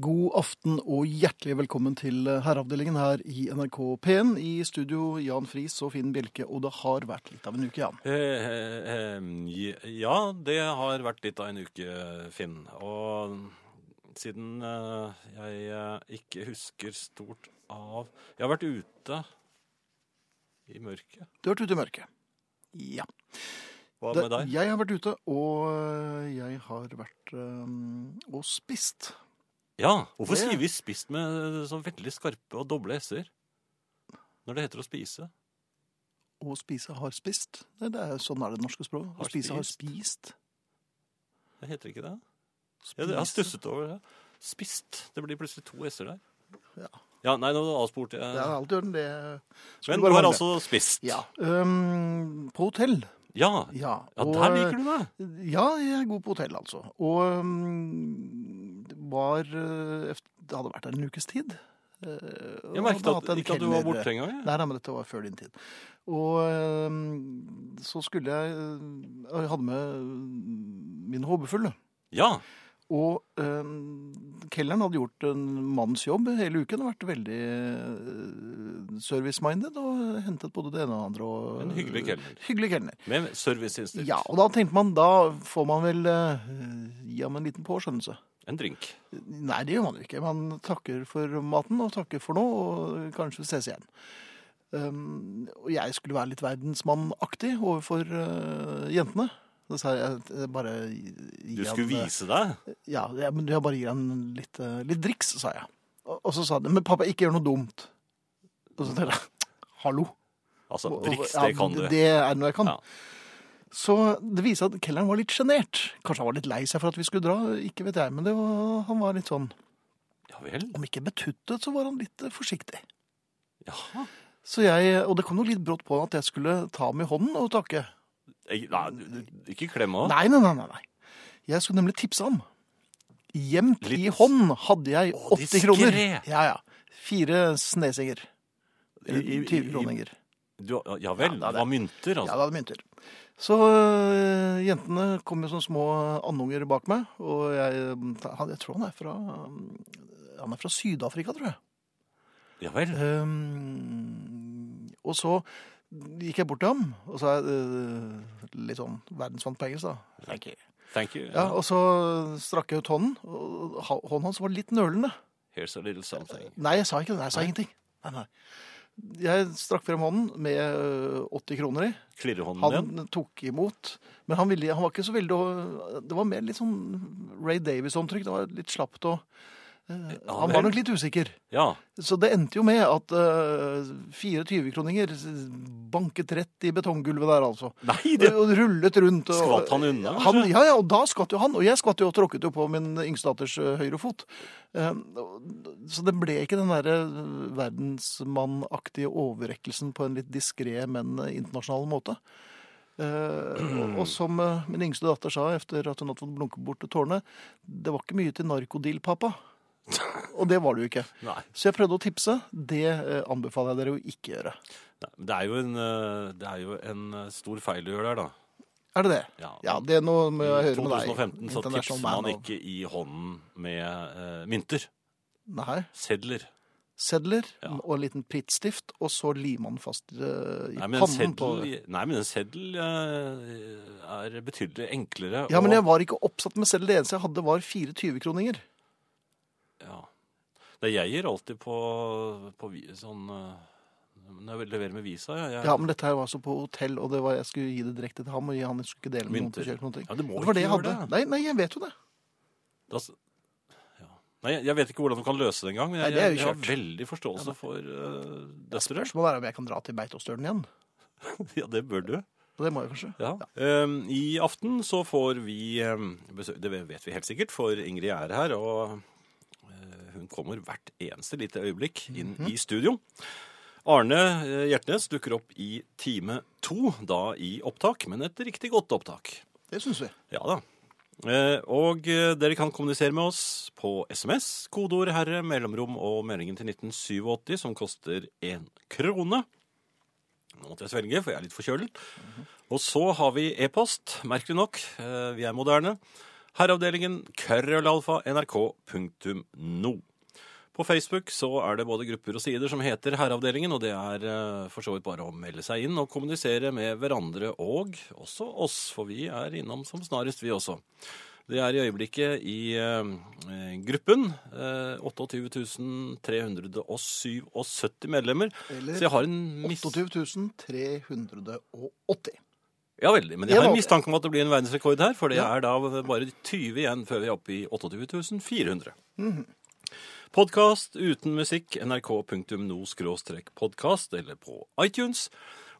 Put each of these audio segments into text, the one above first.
God aften og hjertelig velkommen til herreavdelingen her i NRK P1. I studio Jan Friis og Finn Bjelke, og det har vært litt av en uke, Jan. Eh, eh, eh, ja, det har vært litt av en uke, Finn. Og siden eh, jeg eh, ikke husker stort av Jeg har vært ute i mørket. Du har vært ute i mørket. Ja. Hva med deg? Jeg har vært ute, og jeg har vært og spist. Ja, Hvorfor Det- skriver vi 'spist' med så veldig skarpe og doble s-er? Når det heter å spise. Å spise har spist. Det, det er, sånn er det norske språket. Å Har spise har spist. Det heter ikke det? Ja, jeg har stusset over det. Spist. Det blir plutselig to s-er der. Ja. Ja, nei, nå avspurte jeg. Det er alltid gjort det. skulle Men bare du har mangle. altså spist. Ja. øhm, på hotell. Ja, Ja. ja der liker du det. Ja, jeg er god på hotell, altså. Og øhm, det var øh, Det hadde vært der en ukes tid. øh, Jeg merket at, en ikke at du var borte engang. gang. Nei, nei, men dette var før din tid. Og så skulle jeg Jeg hadde med min håpefulle. Ja. Og eh, kelneren hadde gjort en mannsjobb hele uken. og Vært veldig eh, service-minded og hentet både det ene og det andre. Og, En hyggelig kelner. Hyggelig kelner. Med serviceinstinkt. Ja, og da tenkte man, da får man vel eh, gi ham en liten påskjønnelse. En drink. Nei, det gjør man jo ikke. Man takker for maten og takker for nå, og kanskje ses igjen. Um, og jeg skulle være litt verdensmannaktig overfor uh, jentene. Så sa jeg eh, bare Du skulle eh, vise deg. Ja, jeg, men jeg bare gir han litt, uh, litt driks, sa jeg. Og, og så sa de, men pappa, ikke gjør noe dumt. Og så tenkte jeg, hallo. Altså, driks, det kan du. Det er noe jeg kan. Ja. Så det viser at kelleren var litt sjenert. Kanskje han var litt lei seg for at vi skulle dra, ikke vet jeg. Men det var, han var litt sånn, Ja vel. om ikke betuttet, så var han litt eh, forsiktig. Jaha. Så jeg, og det kom jo litt brått på at jeg skulle ta ham i hånden og takke. Nei, ikke klemme av. Nei, nei, nei, nei. Jeg skulle nemlig tipse ham. Gjemt i hånd hadde jeg Å, 80 kroner. diskré. Ja, ja. Fire snesinger. Eller I- i- 20 kroninger. Ja vel, Ja, det var mynter, altså. Ja, det var mynter. Så øh, jentene kom jo som små andunger bak meg, og jeg, han, jeg tror han er fra Han er fra Syd-Afrika, tror jeg. Ja vel. Um, og så gikk jeg bort til ham, og så er øh, litt sånn verdensvant på engelsk, da. Thank you. Thank you. Ja, og så strakk jeg ut hånden, og hånden hans var litt nølende. Here's a little something. Nei, jeg sa ikke det. Nei, jeg sa ingenting. Nei, nei. Jeg strakk frem hånden med øh, 80 kroner i. Klirrehånden Han tok imot, men han, ville, han var ikke så veldig Det var mer litt sånn Ray Davis-håndtrykk. Det var litt slapt og Han var nok litt usikker. Ja. Så det endte jo med at uh, 24-kroninger banket rett i betonggulvet der, altså. Nei, det og rullet rundt. Og, Skvatt han unna, Han, ja, ja, og da skvatt jo han. Og jeg skvatt jo og tråkket jo på min yngste datters eh, høyre fot. Uh, så det ble ikke den derre verdensmannaktige overrekkelsen på en litt diskré, men eh, internasjonal måte. Uh, og, som uh, min yngste datter sa etter at hun hadde fått blunke bort tårene, det var ikke mye til narkodeal, pappa. Og det var det jo ikke. Nei. Så jeg prøvde å tipse. Det eh, anbefaler jeg dere å ikke gjøre. Det er jo en, eh, det er jo en eh, stor feil du gjør der, da. Er det det? Ja. Ja, det er noe med å høre med deg. I 2015 så tipser Man og... ikke i hånden med uh, mynter. Nei. Sedler. sedler Ja. og en liten prittstift, og så limer man fast uh, i Nei, pannen på nei, men en seddel uh, er betydelig enklere. Ja, men jeg var ikke oppsatt med seddel. Det eneste jeg hadde, var 24-kroninger. Ja. Det jeg gir alltid på, på vi- sånn eh, Når jeg leverer med visa, ja. Jeg, Ja, men dette her var altså på hotell, og det var, jeg skulle gi det direkte til ham, og han skulle ikke dele med noen. Mynter. spesielt noen ting. Ja, du må det var det ikke hadde. gjøre det. Nei, nei, jeg vet jo det. Da s- ja. Nei, jeg vet ikke hvordan du kan løse det engang, men Nei, jeg, det er jo jeg, jeg har kjørt. veldig forståelse for uh, Det Spørsmålet er om jeg kan dra til Beitostølen igjen. Ja, det bør du. Og det må jeg kanskje. Ja. Um, I aften så får vi um, besøk, Det vet vi helt sikkert, for Ingrid er her, og hun kommer hvert eneste lite øyeblikk inn Mhm. i studio. Arne uh, Hjertnes dukker opp i time to, da i opptak, men et riktig godt opptak. Det syns vi. Ja da. Eh, Og eh, dere kan kommunisere med oss på SMS, kodeord 'herre', mellomrom og meldingen til 1987, som koster én krone. Nå måtte jeg svelge, for jeg er litt forkjølet. Og så har vi e-post, merkelig nok. Eh, Vi er moderne. Herreavdelingen krøllalfa nrk.no. På Facebook så er det både grupper og sider som heter Herreavdelingen, og det er eh, for så vidt bare å melde seg inn og kommunisere med hverandre og også oss, for vi er innom som snarest, vi også. Det er i øyeblikket i eh, gruppen eh, 28.377 medlemmer. Eller Så jeg har en mis... 28 380. Ja, veldig. Men Jeg har en mistanke om at det blir en verdensrekord her, for det er da bare 20 igjen før vi er oppe i 28 400. Mhm. Podkast uten musikk, nrk.no-podkast, eller på iTunes.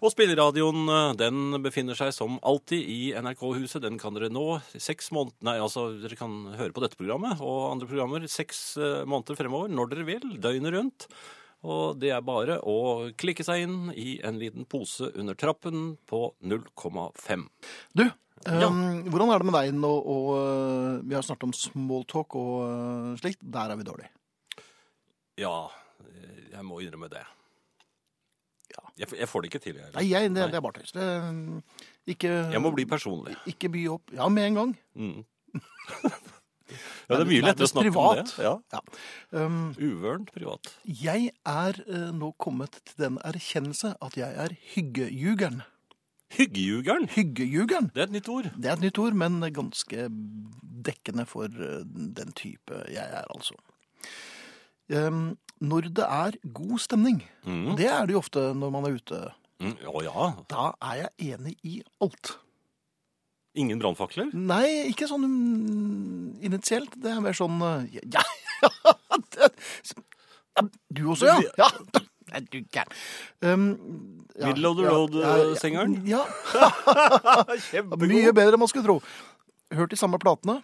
Og spilleradioen eh, den befinner seg som alltid i NRK-huset. Den kan dere nå seks måneder Nei, altså dere kan høre på dette programmet og andre programmer seks eh, måneder fremover når dere vil, døgnet rundt. Og det er bare å klikke seg inn i en liten pose under trappen på 0,5. Du, um, hvordan er det med deg nå? Og, uh, vi har snart om smalltalk og uh, slikt. Der er vi dårlige. Ja, jeg må innrømme det. Jeg, jeg får det ikke til, jeg. Nei, jeg, det, det er bare tøys. Ikke, Jeg må bli personlig. ikke by opp. Ja, med en gang. Mm. ja, det er mye lettere å snakke privat. om det. Ja. Ja. Um, Uvørent privat. jeg er uh, nå kommet til den erkjennelse at jeg er hyggejugeren. Hyggejugeren. Hyggejugeren. Det er et nytt ord. Det er et nytt ord, men ganske dekkende for uh, den type jeg er, altså. Um, når det er god stemning, Mm. det er det jo ofte når man er ute, Mm. Å ja. da er jeg enig i alt. Ingen brannfakler? Nei, ikke sånn mm, initielt. Det er mer sånn uh, Ja, ja, det, Du også, ja? ja. Nei, du gæren. Um, ja, Middle of the ja, road-sengeren? Ja. Mye bedre enn man skulle tro. Hørt de samme platene,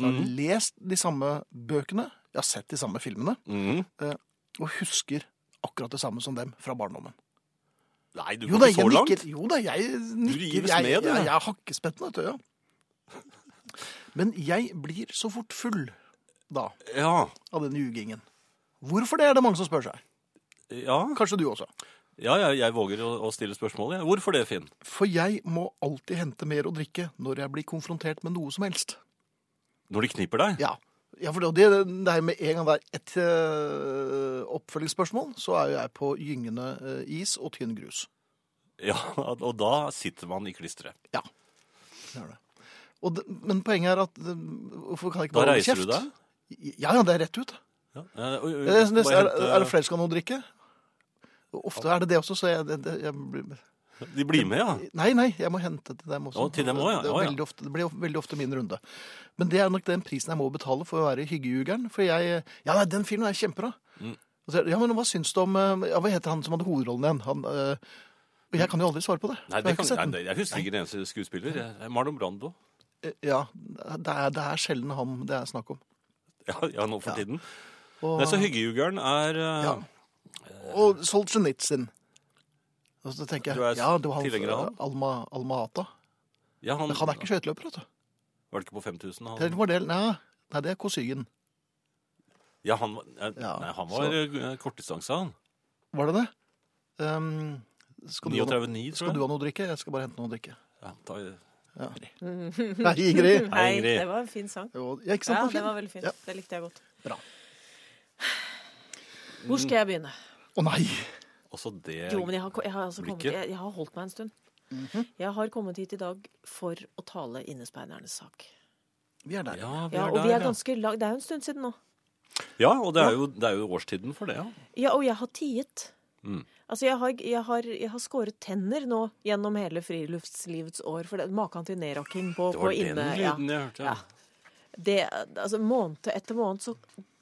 Mm. lest de samme bøkene, jeg har sett de samme filmene, Mm. og husker akkurat det samme som dem fra barndommen. Nei, du går ikke så langt. nikker. Jo da, jeg nikker. Du rives jeg, med, du. Jeg, jeg er hakkespetten, vet du. Ja. Men jeg blir så fort full da, Ja. av den jugingen. Hvorfor det, er det mange som spør seg. Ja, Kanskje du også. ja jeg, jeg våger å, å stille spørsmål. Ja. Hvorfor det, Finn? For jeg må alltid hente mer å drikke når jeg blir konfrontert med noe som helst. Når de kniper deg? Ja, ja for det, det er med en gang det er et uh, oppfølgingsspørsmål, så er jo jeg på gyngende uh, is og tynn grus. Ja, og da sitter man i klisteret. Ja, det er det. Og det, men poenget er at øh, hvorfor kan jeg ikke Da bare holde reiser du deg? Ja, ja, det er rett ut. Ja. Eh, det, bare er, er det flere som skal ha noe å drikke? Ofte er det det også, så jeg, det, jeg blir- De blir med, ja. Nei, nei, jeg må hente til dem også. Å, til dem også, ja. Det, Å, ja. veldig ofte, det blir veldig ofte min runde. Men det er nok den prisen jeg må betale for å være hyggejugeren. For jeg Ja, nei, den filmen er kjempebra. Mm. Ja, men hva syns du om øh, ja, Hva heter han som hadde hovedrollen igjen? Han, øh, jeg kan jo aldri svare på det. Nei, det jeg, kan, nei, jeg husker ikke den eneste skuespiller. Er Marlon Brando. Eh, Ja, det er, det er sjelden ham det er snakk om. Ja, ja nå for tiden. Og, Nei, så hyggejugeren er eh, Ja. og Solzjenitsyn. Og så tenker Du er Ja, det var han tilhenger av han? Alma, Alma Ata. ja, han, Men han er ikke skøyteløper, vet du. Var det ikke på 5000? Han, Det var del, nei, nei, det er Kosygen. ja, han, var- eh, Ja, nei, han var eh, kortdistanse, han. Var det det? Um, skal, du ha noe, 39,9, skal du jeg. ha noe å drikke? Jeg skal bare hente noe å drikke. Ja, ta, Ja. Nei, Ingrid. Hei, Ingrid. det var en fin sang. Jo, Ja, ikke sant? Ja, er det var veldig fint. Ja. Det likte jeg godt. Bra. Hvor skal jeg begynne? Å nei! Også det Jo, men jeg har, jeg har, altså kommet, jeg, jeg har holdt meg en stund. Mhm. Jeg har kommet hit i dag for å tale innespeidernes sak. Vi er der. Ja, vi Ja, er og vi er ganske ja. Det er jo en stund siden nå. Ja, og det er, jo, det er jo årstiden for det, ja. Ja, og jeg har tiet. Mm. Altså, jeg har, jeg, har, jeg har skåret tenner nå gjennom hele friluftslivets år. For det, maken til nedrakking på, Det var den inne... Ja. lyden jeg hørte. Ja. Ja. Det, altså, måned etter måned så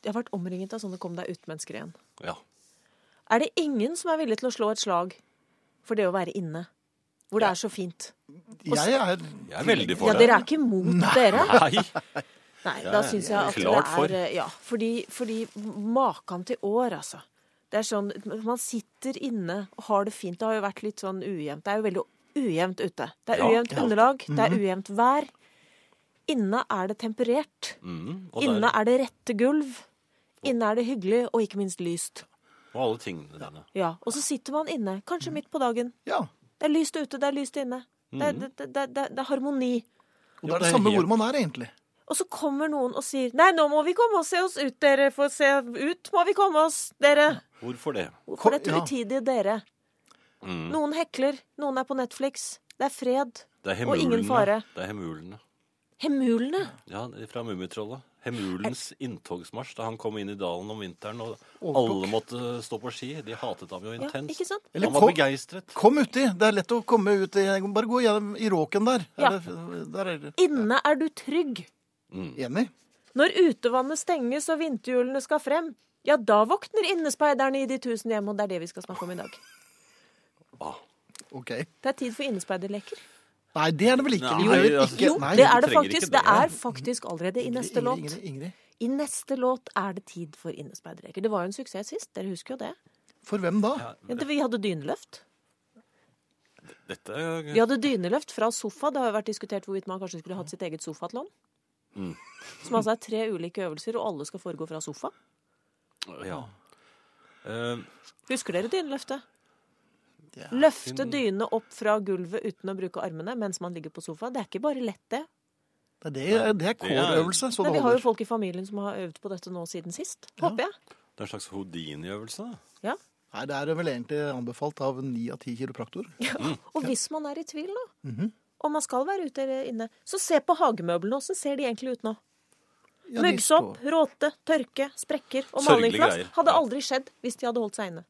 Jeg har vært omringet av sånne kom deg ut-mennesker igjen. Ja. Er det ingen som er villig til å slå et slag for det å være inne? Hvor det er så fint. Jeg er Jeg er veldig for Ja, det. dere er ikke mot dere? Nei. Nei, da syns jeg at klart det er Ja, fordi, fordi makan til år, altså. Det er sånn Man sitter inne og har det fint. Det har jo vært litt sånn ujevnt. Det er jo veldig ujevnt ute. Det er Ja, ujevnt ja. underlag, det er ujevnt vær. Inne er det temperert. Mm, Inne er det rette gulv. Inne er det hyggelig, og ikke minst lyst. Og alle tingene dine. Ja, Og så sitter man inne, kanskje midt på dagen. Ja. Det er lyst ute, det er lyst inne. Det, er- det, det, det, det er harmoni. Og det er det samme hvor man er, egentlig. Og så kommer noen og sier Nei, nå må vi komme og se oss ut, dere. For se ut må vi komme oss, dere. Hvorfor det? For dette utidige dere. Mm. Noen hekler, noen er på Netflix. Det er fred. Det er Og ingen fare. Det er hemulene. Hemulene. Ja, fra Mummitrollet. Hemulens inntogsmarsj da han kom inn i dalen om vinteren, og Overtok. alle måtte stå på ski. De hatet ham jo Ja, intenst. ikke sant? Eller han var kom- begeistret. Kom uti. Det er lett å komme ut i Bare gå gjennom i råken der. Ja. Er det- Der er det Inne er du trygg. enig. Når utevannet stenges og vinterhjulene skal frem, ja, da våkner innespeiderne i de tusen hjem, og det er det vi skal snakke om i dag. Ah. OK. Det er tid for innespeiderleker. Nei, det er det vel ikke. Nei, behøver altså, ikke Jo, Nei, det er det faktisk. ikke Det det. er faktisk allerede i neste låt. Ingrid, Ingrid. I neste låt er det tid for innespeiderreker. Det var jo en suksess sist, dere husker jo det. For hvem da? Det- Vi hadde dyneløft. dette Vi hadde dyneløft fra sofa. Det har jo vært diskutert hvorvidt man kanskje skulle hatt sitt eget sofatlån. Mm. Som altså er tre ulike øvelser, og alle skal foregå fra sofa. Ja. Uh, Husker dere dyneløftet? Ja. Løfte dynene opp fra gulvet uten å bruke armene mens man ligger på sofa. Det er ikke bare lett, det. Det er, det, det er core-øvelse, så Nei, det vi har jo folk i familien som har øvd på dette nå siden sist. Håper jeg. det er en slags Houdini-øvelse. Ja. Nei, det er vel egentlig anbefalt av ni av ti kiropraktorer. Og hvis man er i tvil nå, -hmm. om man skal være ute eller inne, så se på hagemøblene. Åssen ser de egentlig ut nå? Ja, Muggsopp, råte, tørke, sprekker og Sørgelige hadde aldri skjedd hvis de hadde holdt seg inne.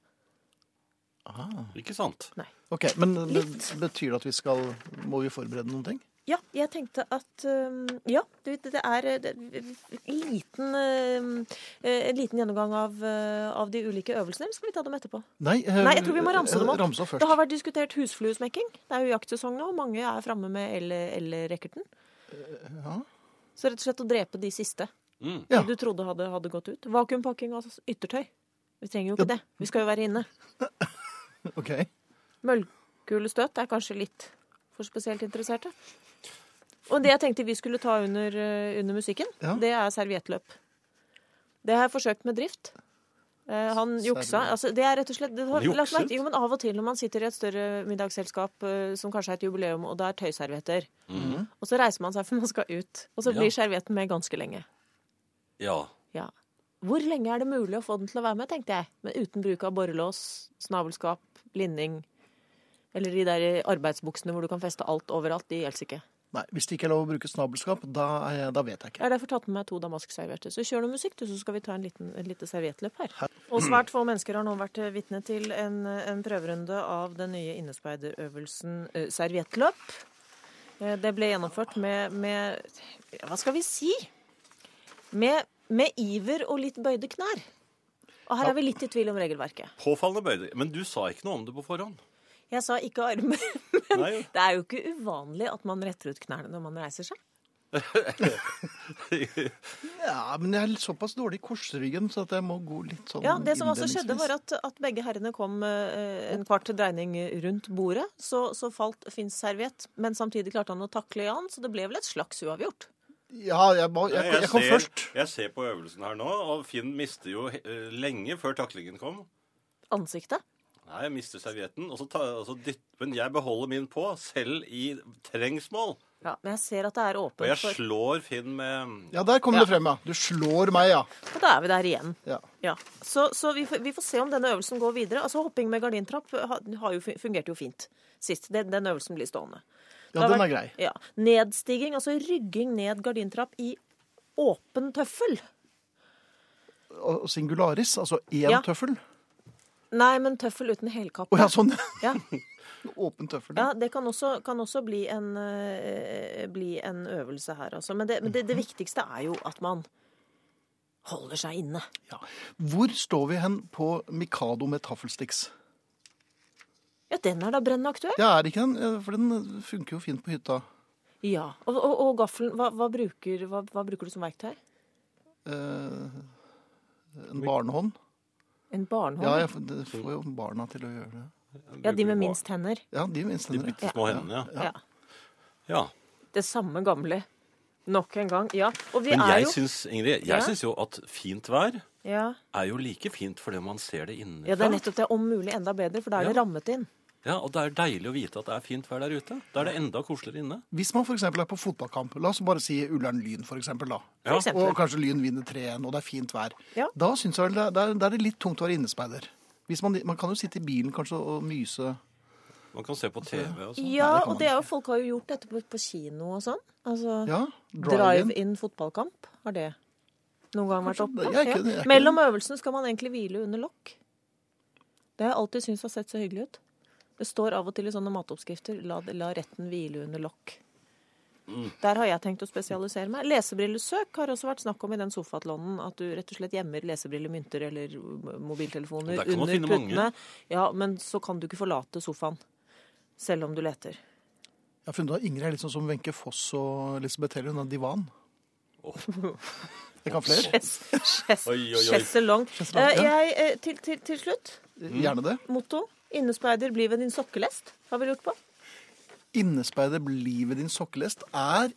Ikke sant? Nei. Ok, Men det Litt. betyr det at vi skal Må vi forberede noen ting? Ja, jeg tenkte at um, Ja, du vet, det er eh, en liten, um, eh, en liten gjennomgang av, eh, av de ulike øvelsene. Eller skal vi ta dem etterpå? Nei, eh, Nei, jeg tror vi må ramse dem opp. Ramse opp først. Det har vært diskutert husfluesmekking. Det er jo jaktsesong nå, og mange er framme med el- elrekkerten. ja. Så rett og slett å drepe de siste Mm. Ja. du trodde hadde, hadde gått ut. Vakuumpakking av yttertøy. Vi trenger jo ikke Ja. det. Vi skal jo være inne. Ok. Møllkulestøt er kanskje litt for spesielt interesserte. Og det jeg tenkte vi skulle ta under, eh, under musikken, Ja. det er serviettløp. Det har jeg forsøkt med drift. Eh, Han juksa. Altså, det er rett og slett det har, lagt Jo, men av og til når man sitter i et større middagsselskap eh, som kanskje er et jubileum, og det er tøyservietter, og så reiser man seg for man skal ut, og så Ja. blir servietten med ganske lenge. Ja. Ja. Hvor lenge er det mulig å få den til å være med, tenkte jeg. Men uten bruk av borrelås, snabelskap, linning eller de der arbeidsbuksene hvor du kan feste alt overalt. De gjelder ikke. Nei, Hvis det ikke er lov å bruke snabelskap, da, jeg, da vet jeg Jeg ikke. har derfor tatt med meg to damaskservietter. Så kjør noe musikk, du, så skal vi ta en liten, et lite serviettløp her. Og svært få mennesker har nå vært eh, vitne til en, en prøverunde av den nye innespeiderøvelsen uh, serviettløp. Eh, det ble gjennomført med, med Hva skal vi si? Med, med iver og litt bøyde knær. Og her er vi litt i tvil om regelverket. Påfallende bøyde. Men du sa ikke noe om det på forhånd. Jeg sa ikke armer, Nei, det er jo ikke uvanlig at man retter ut knærne når man reiser seg. Ja, Men jeg er litt såpass dårlig i korsryggen, så at jeg må gå litt sånn Ja, Det som altså skjedde, var at, at begge herrene kom eh, en kvart dreining rundt bordet. Så, så falt Finns serviett, men samtidig klarte han å takle Jan, så det ble vel et slags uavgjort. Ja, jeg, må, jeg, jeg, kom ser, først. jeg ser på øvelsen her nå, og Finn mister jo lenge før taklingen kom. Ansiktet. Nei, jeg mister servietten, og så, ta, og så dytt, men jeg beholder min på, selv i trengsmål. Ja, Men jeg ser at det er åpent. Og jeg for slår Finn med Ja, der kommer Ja. det frem, ja. Du slår meg, ja. Og da er vi der igjen. ja. Ja, Så, så vi, får, vi får se om denne øvelsen går videre. Altså Hopping med gardintrapp har, har jo, fu- fungerte jo fint sist. Den, den øvelsen blir stående. Ja, den er grei. Ja. Nedstiging, altså rygging ned gardintrapp i åpen tøffel. Og singularis, altså én Ja. tøffel. Nei, men tøffel uten helkappe. Å ja, sånn. Ja. Åpen tøffel. Ja, det kan også, kan også bli, en, eh, bli en øvelse her, altså. Men, det, men det, det viktigste er jo at man holder seg inne. Ja. Hvor står vi hen på Mikado med taffelsticks? Ja, den er da brennende aktuell. Ja, er det ikke den? For den funker jo fint på hytta. Ja. Og, og, og gaffelen, hva, hva, bruker, hva, hva bruker du som verktøy? Eh, en barnehånd. En barnehånd? Ja, jeg det får jo barna til å gjøre det. Ja, de med minst hender. Ja, de med minst De hender. bitte små hendene, ja. Ja. ja. Det samme gamle. Nok en gang. Ja. Og vi Men er jeg jo syns, Ingrid, jeg Ja. syns jo at fint vær ja. er jo like fint fordi man ser det innenfra. ja, det er nettopp det. Om mulig enda bedre, for da er det rammet inn. Ja, Og det er deilig å vite at det er fint vær der ute. Da er det enda koseligere inne. Hvis man f.eks. er på fotballkamp, la oss bare si Ullern Lyn, for eksempel, da. Ja. Og kanskje Lyn vinner 3-1, og det er fint vær. Ja. Da syns jeg vel det, er, det er litt tungt å være innespeider. Hvis man, man kan jo sitte i bilen kanskje og myse. Man kan se på TV og sånn. Ja, Nei, og det er jo, folk har jo gjort dette på, på kino og sånn. Altså Ja, drive-in. fotballkamp. Har det noen gang vært oppe? Ja, ikke- ikke- Mellom øvelsene skal man egentlig hvile under lokk. Det har jeg alltid syntes har sett så hyggelig ut. Det står av og til i sånne matoppskrifter la, la retten hvile under lokk. Mm. Der har jeg tenkt å spesialisere meg. Lesebrillesøk har også vært snakk om i den sofaatlonnen. At du rett og slett gjemmer lesebriller, mynter eller mobiltelefoner under finne mange. Ja, men så kan du ikke forlate sofaen. Selv om du leter. Jeg har funnet at Ingrid er litt sånn som Wenche Foss og Elisabeth Heller. Hun er divan. Jeg kan flere. Chess, chess, Oi, oi, oi. Chesselong. Chesselong, Eh, ja. jeg, eh, til, til, til slutt, Gjerne det. motto. Innespeider blir ved din sokkelest. Har vi lurt på? Innespeider blir ved din sokkelest er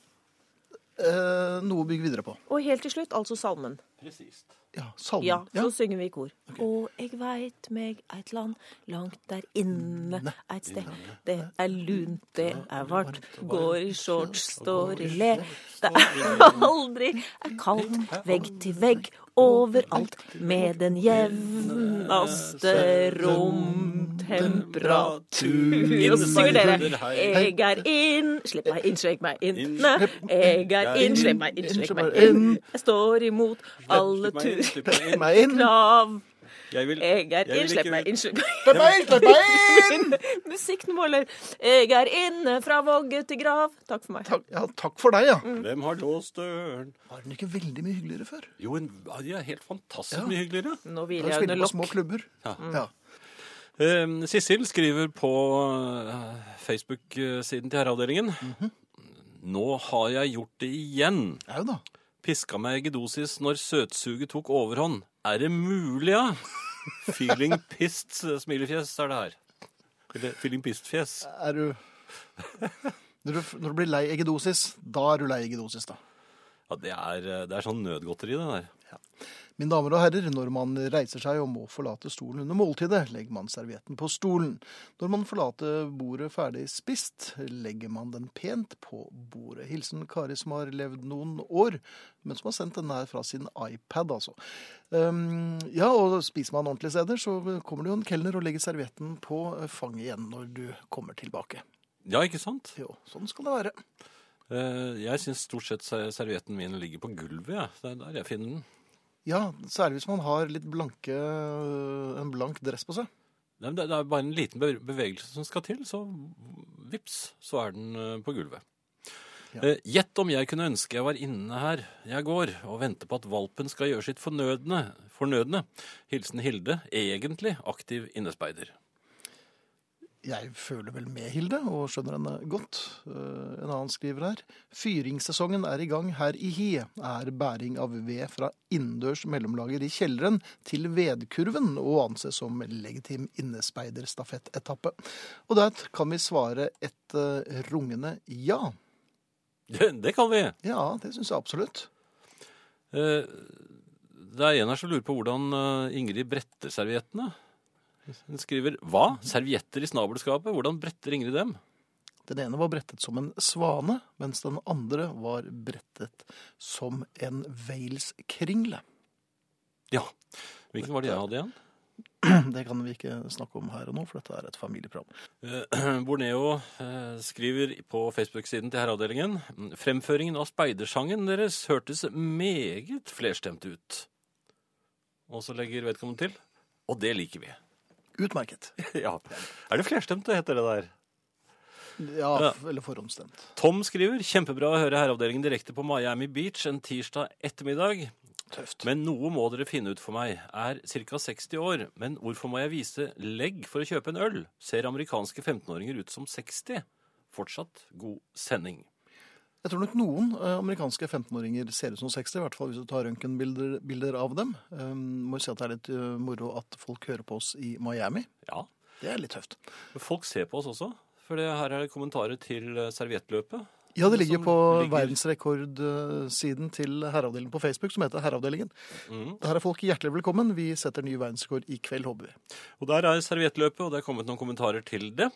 eh, noe å bygge videre på. Og helt til slutt, altså salmen. Presist. Ja, salmen. Ja, Ja. så synger vi i kor. Og eg veit meg eit land langt der inne eit sted. Det er lunt, det er vart, går i shorts, står i le. Det er aldri er kaldt, vegg til vegg, overalt, med den jevneste romtemperatur. Og så synger dere Jeg er inn, slipp meg inn, slik meg inn. Nei, Eg er inn, slipp meg inn, slik meg inn. Jeg står imot alle tur. Jeg vil, Jeg er jeg vil inn, slipp ikke meg ut. meg inn, slipp meg inn! inn. Musikkmåler. Jeg er inne fra vogge til grav. Takk for meg. Takk, ja, takk for deg, ja. Hvem har låst døren? Var den ikke veldig mye hyggeligere før? Jo, en, ja, helt fantastisk Ja. mye hyggeligere. Nå hviler jeg under lokk. små klubber. Ja. Ja. Eh, Sissel skriver på uh, Facebook-siden til Herreavdelingen. Nå har jeg gjort det igjen. Ja da. Piska meg eggedosis når søtsuget tok overhånd. Er det mulig, ja? Feeling pissed smilefjes er det her. Eller feeling pissed-fjes. Er du når, du når du blir lei eggedosis, da er du lei eggedosis, da. Ja, det er, eh, det er sånn nødgodteri, det der. Mine damer og herrer, når man reiser seg og må forlate stolen under måltidet, legger man servietten på stolen. Når man forlater bordet ferdig spist, legger man den pent på bordet. Hilsen Kari som har levd noen år, men som har sendt den her fra sin iPad, altså. Um, ja, og spiser man ordentlige steder, så kommer det jo en kelner og legger servietten på fanget igjen når du kommer tilbake. Ja, ikke sant? Jo, sånn skal det være. Eh, Jeg syns stort sett servietten min ligger på gulvet. Ja. Det er der jeg finner den. Ja, særlig hvis man har litt blanke, en blank dress på seg. Nei, Det er bare en liten bevegelse som skal til, så vips, så er den eh, på gulvet. Ja. Eh, Gjett om jeg kunne ønske jeg var inne her jeg går, og venter på at valpen skal gjøre sitt fornødne. fornødne. Hilsen Hilde, egentlig aktiv innespeider. Jeg føler vel med Hilde, og skjønner henne godt. Eh, En annen skriver her. Fyringssesongen er i gang her i Hi. Er bæring av ved fra innendørs mellomlager i kjelleren til vedkurven og anses som legitim innespeiderstafettetappe. Og der kan vi svare et eh, rungende ja. Det, det kan vi. Ja, det syns jeg absolutt. Eh, Det er en her som lurer på hvordan Ingrid bretter serviettene. Hun skriver Hva? Servietter i snabelskapet? Hvordan bretter Ingrid dem? Den ene var brettet som en svane, mens den andre var brettet som en Wales-kringle. Ja. Hvilken var det jeg hadde igjen? Det kan vi ikke snakke om her og nå, for dette er et familieprogram. Eh, Borneo eh, skriver på Facebook-siden til Herreavdelingen Fremføringen av speidersangen deres hørtes meget flerstemt ut. Og så legger vedkommende til Og det liker vi. Utmerket. ja. Er det flerstemt det heter det der? Ja, eller forhåndsstemt. Tom skriver Kjempebra å høre Herreavdelingen direkte på Miami Beach en tirsdag ettermiddag. Tøft. Men noe må dere finne ut for meg. Er ca. 60 år, men hvorfor må jeg vise legg for å kjøpe en øl? Ser amerikanske 15-åringer ut som 60? Fortsatt god sending. Jeg tror nok noen eh, amerikanske 15-åringer ser ut som 60, i hvert fall hvis du tar røntgenbilder av dem. Um, må jo si at det er litt eh, moro at folk hører på oss i Miami. Ja. Det er litt tøft. Folk ser på oss også. For her er det kommentarer til eh, serviettløpet. Ja, det ligger på ligger- verdensrekordsiden til Herreavdelingen på Facebook, som heter Herreavdelingen. Mm. Der er folk hjertelig velkommen. Vi setter ny verdensrekord i kveld, håper vi. Og der er serviettløpet, og det er kommet noen kommentarer til det.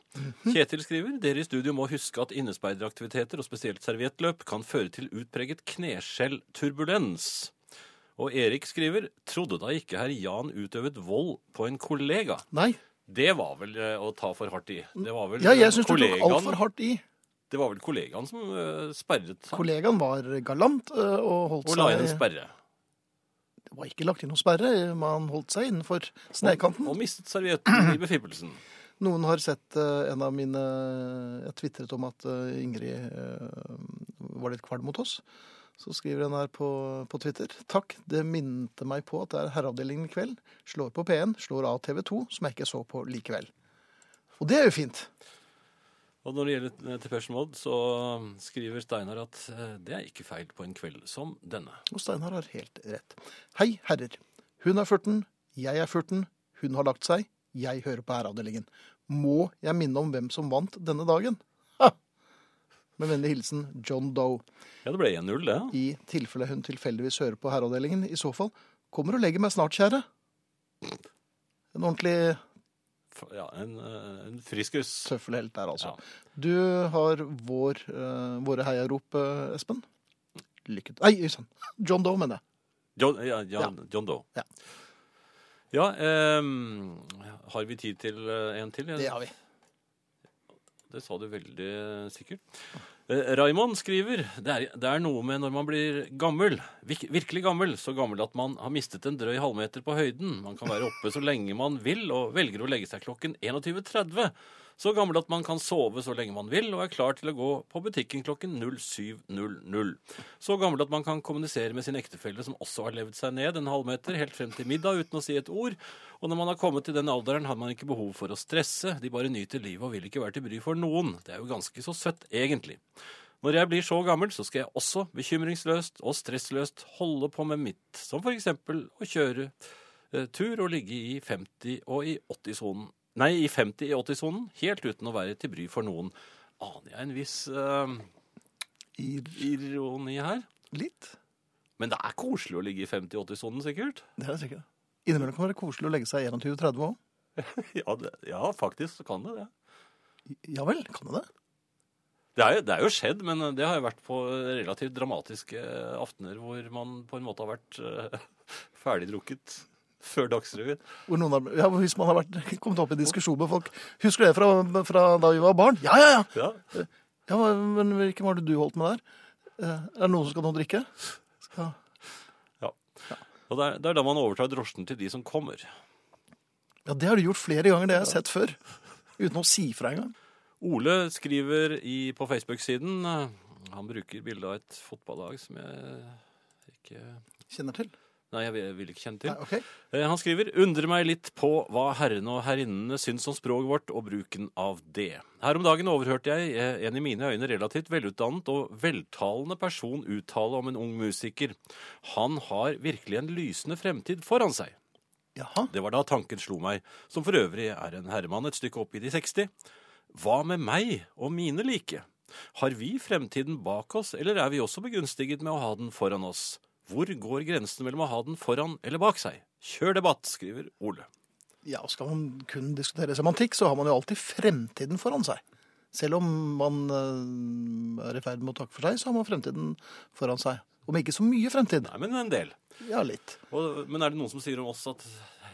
Kjetil skriver dere i studio må huske at innespeideraktiviteter, og spesielt serviettløp, kan føre til utpreget kneskjellturbulens. Og Erik skriver trodde da ikke herr Jan utøvet vold på en kollega. Nei, Det var vel eh, å ta for hardt i. Det var vel ja, jeg syns du tok altfor hardt i. Det var vel kollegaen som uh, sperret han, Kollegaen var galant uh, og holdt og la inn en sperre. Det var ikke lagt inn noen sperre, man holdt seg innenfor snekanten. Og mistet servietten i befippelsen. Noen har sett uh, en av mine Jeg tvitret om at Ingrid var litt kvalm mot oss. Så skriver en her på, på Twitter. Takk, det minte meg på at det er Herreavdelingen i kveld. Slår på P1, slår av TV 2, som jeg ikke så på likevel. Og det er jo fint. Og når det gjelder eh, Depeche Mode, så skriver Steinar at eh, det er ikke feil på en kveld som denne. Og Steinar har helt rett. Hei, herrer. Hun er 14, jeg er 14, hun har lagt seg, jeg hører på Herreavdelingen. Må jeg minne om hvem som vant denne dagen? Ha! Med vennlig hilsen John Doe. Ja, det ble 1-0, det. I tilfelle hun tilfeldigvis hører på herreavdelingen. I så fall kommer og legger meg snart, kjære. En ordentlig Ja, en, eh, en friskus. tøffelhelt der, altså. Ja. Du har vår, uh, våre heiarop, eh, Espen. Lykke til. Nei, sann. John Doe, mener jeg. John, ja, John, John Doe. Ja. Ja, um, har vi tid til en til? Det har vi. Det sa du veldig sikkert. Eh, Raymond skriver det er, det er noe med når man blir gammel, virkelig gammel, så gammel at man har mistet en drøy halvmeter på høyden. Man kan være oppe så lenge man vil, og velger å legge seg klokken 21.30. Så gammel at man kan sove så lenge man vil, og er klar til å gå på butikken klokken 07.00. Så gammel at man kan kommunisere med sin ektefelle, som også har levd seg ned en halvmeter, helt frem til middag uten å si et ord. Og når man har kommet til den alderen, har man ikke behov for å stresse. De bare nyter livet og vil ikke være til bry for noen. Det er jo ganske så søtt, egentlig. Når jeg blir så gammel, så skal jeg også bekymringsløst og stressløst holde på med mitt, som for eksempel å kjøre eh, tur og ligge i 50- og i 80-sonen. Nei, i 50 i 80-sonen, helt uten å være til bry for noen. Aner jeg en viss eh, Ir ironi her? litt. Men det er koselig å ligge i 50-80-sonen, sikkert. Det er sikkert. Innimellom kan det være koselig å legge seg 21.30 òg. Ja, det, ja, faktisk så kan det det. Ja vel, kan det det? Det er, jo, det er jo skjedd, men det har jo vært på relativt dramatiske aftener hvor man på en måte har vært uh, ferdigdrukket før Dagsrevyen. Ja, hvis man har vært, kommet opp i diskusjon med folk. Husker du det fra, fra da vi var barn? Ja, ja, ja! Ja. ja men hvilken var det du holdt med der? Eh, Er det noen som skal nå drikke? Skal... Og det er, det er da man overtar drosjen til de som kommer. Ja, det har du gjort flere ganger, det jeg har jeg sett før. Uten å si fra engang. Ole skriver i, på Facebook-siden eh, Han bruker bilde av et fotballag som jeg ikke Kjenner til. Nei, jeg vil, ikke kjenne til. Nei, ok. Eh, Han skriver undrer meg litt på hva herrene og herrinnene syns om språket vårt og bruken av det. Her om dagen overhørte jeg eh, en i mine øyne relativt velutdannet og veltalende person uttale om en ung musiker. Han har virkelig en lysende fremtid foran seg. Jaha. Det var da tanken slo meg, som for øvrig er en herremann et stykke opp i de 60. Hva med meg og mine like? Har vi fremtiden bak oss, eller er vi også begunstiget med å ha den foran oss? Hvor går grensen mellom å ha den foran eller bak seg? Kjør debatt, skriver Ole. Ja, og skal man kun diskutere semantikk, så har man jo alltid fremtiden foran seg. Selv om man eh, er i ferd med å takke for seg, så har man fremtiden foran seg. Om ikke så mye fremtid. Nei, men en del. Ja, litt. Og, men er det noen som sier om oss at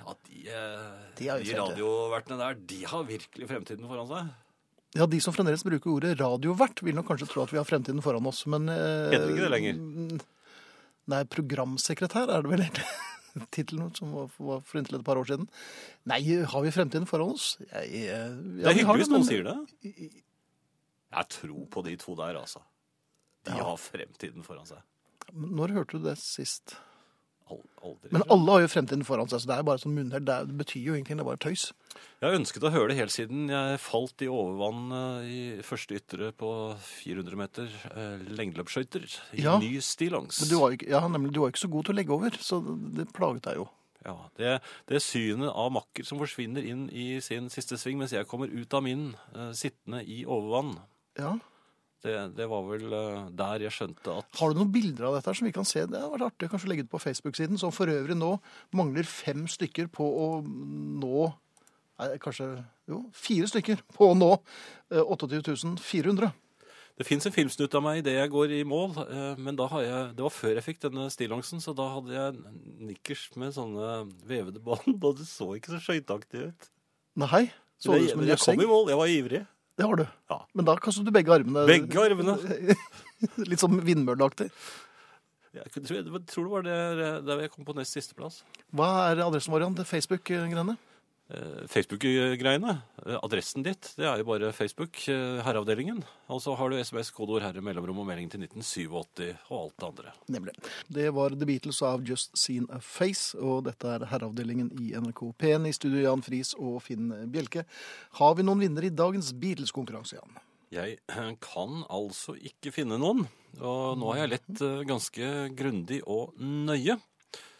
at de, eh, De de radiovertene der, de har virkelig fremtiden foran seg? Ja, De som fremdeles bruker ordet radiovert, vil nok kanskje tro at vi har fremtiden foran oss, men eh, Heter det ikke det lenger? Nei, programsekretær er det vel egentlig tittelen som var var for inntil et par år siden. Nei, har vi fremtiden foran oss? Jeg, ja, Det er hyggelig hvis noen sier det. Jeg tror på de to der, altså. De Ja. har fremtiden foran seg. Når hørte du det sist? Al- Aldri. Men alle har jo fremtiden foran seg, så det er bare sånn munnhell. Det, det betyr jo egentlig det er bare tøys. Jeg har ønsket å høre det helt siden jeg falt i overvann eh, i første ytre på 400 meter eh, lengdeløpsskøyter i Ja. ny stillongs. Men du var ikke, ja, nemlig, du var jo ikke så god til å legge over, så det plaget deg jo. Ja, det, det synet av makker som forsvinner inn i sin siste sving mens jeg kommer ut av min eh, sittende i overvann. Ja, Det, det var vel eh, der jeg skjønte at Har du noen bilder av dette her som vi kan se? Det har vært artig å kanskje legge ut på Facebook-siden, som for øvrig nå mangler fem stykker på å nå Nei, kanskje jo, fire stykker på å nå eh, 28 400. Det fins en filmsnutt av meg idet jeg går i mål, eh, men da har jeg, det var før jeg fikk denne stillongsen, så da hadde jeg nikkers med sånne vevede bånd, og det så ikke så skøyteaktig ut. Nei, så det en men jeg kom i mål, jeg var ivrig. Det har du. Ja. Men da kastet du begge armene. Begge armene. Litt sånn vindmølleaktig. Jeg tror, jeg tror det var der, der jeg kom på nest siste plass. Hva er adressen vår igjen? Facebook-greiene? Eh, Facebook-greiene. Eh, Adressen ditt, det er jo bare Facebook, eh, herreavdelingen. Og så har du SMS, kodeord herre, mellomrom og melding til 1987 og alt det andre. Nemlig. Det var The Beatles av Just Seen a Face, og dette er herreavdelingen i NRK P1 i studio Jan Friis og Finn Bjelke. Har vi noen vinnere i dagens Beatles-konkurranse, Jan? Jeg kan altså ikke finne noen, og nå har jeg lett ganske grundig og nøye.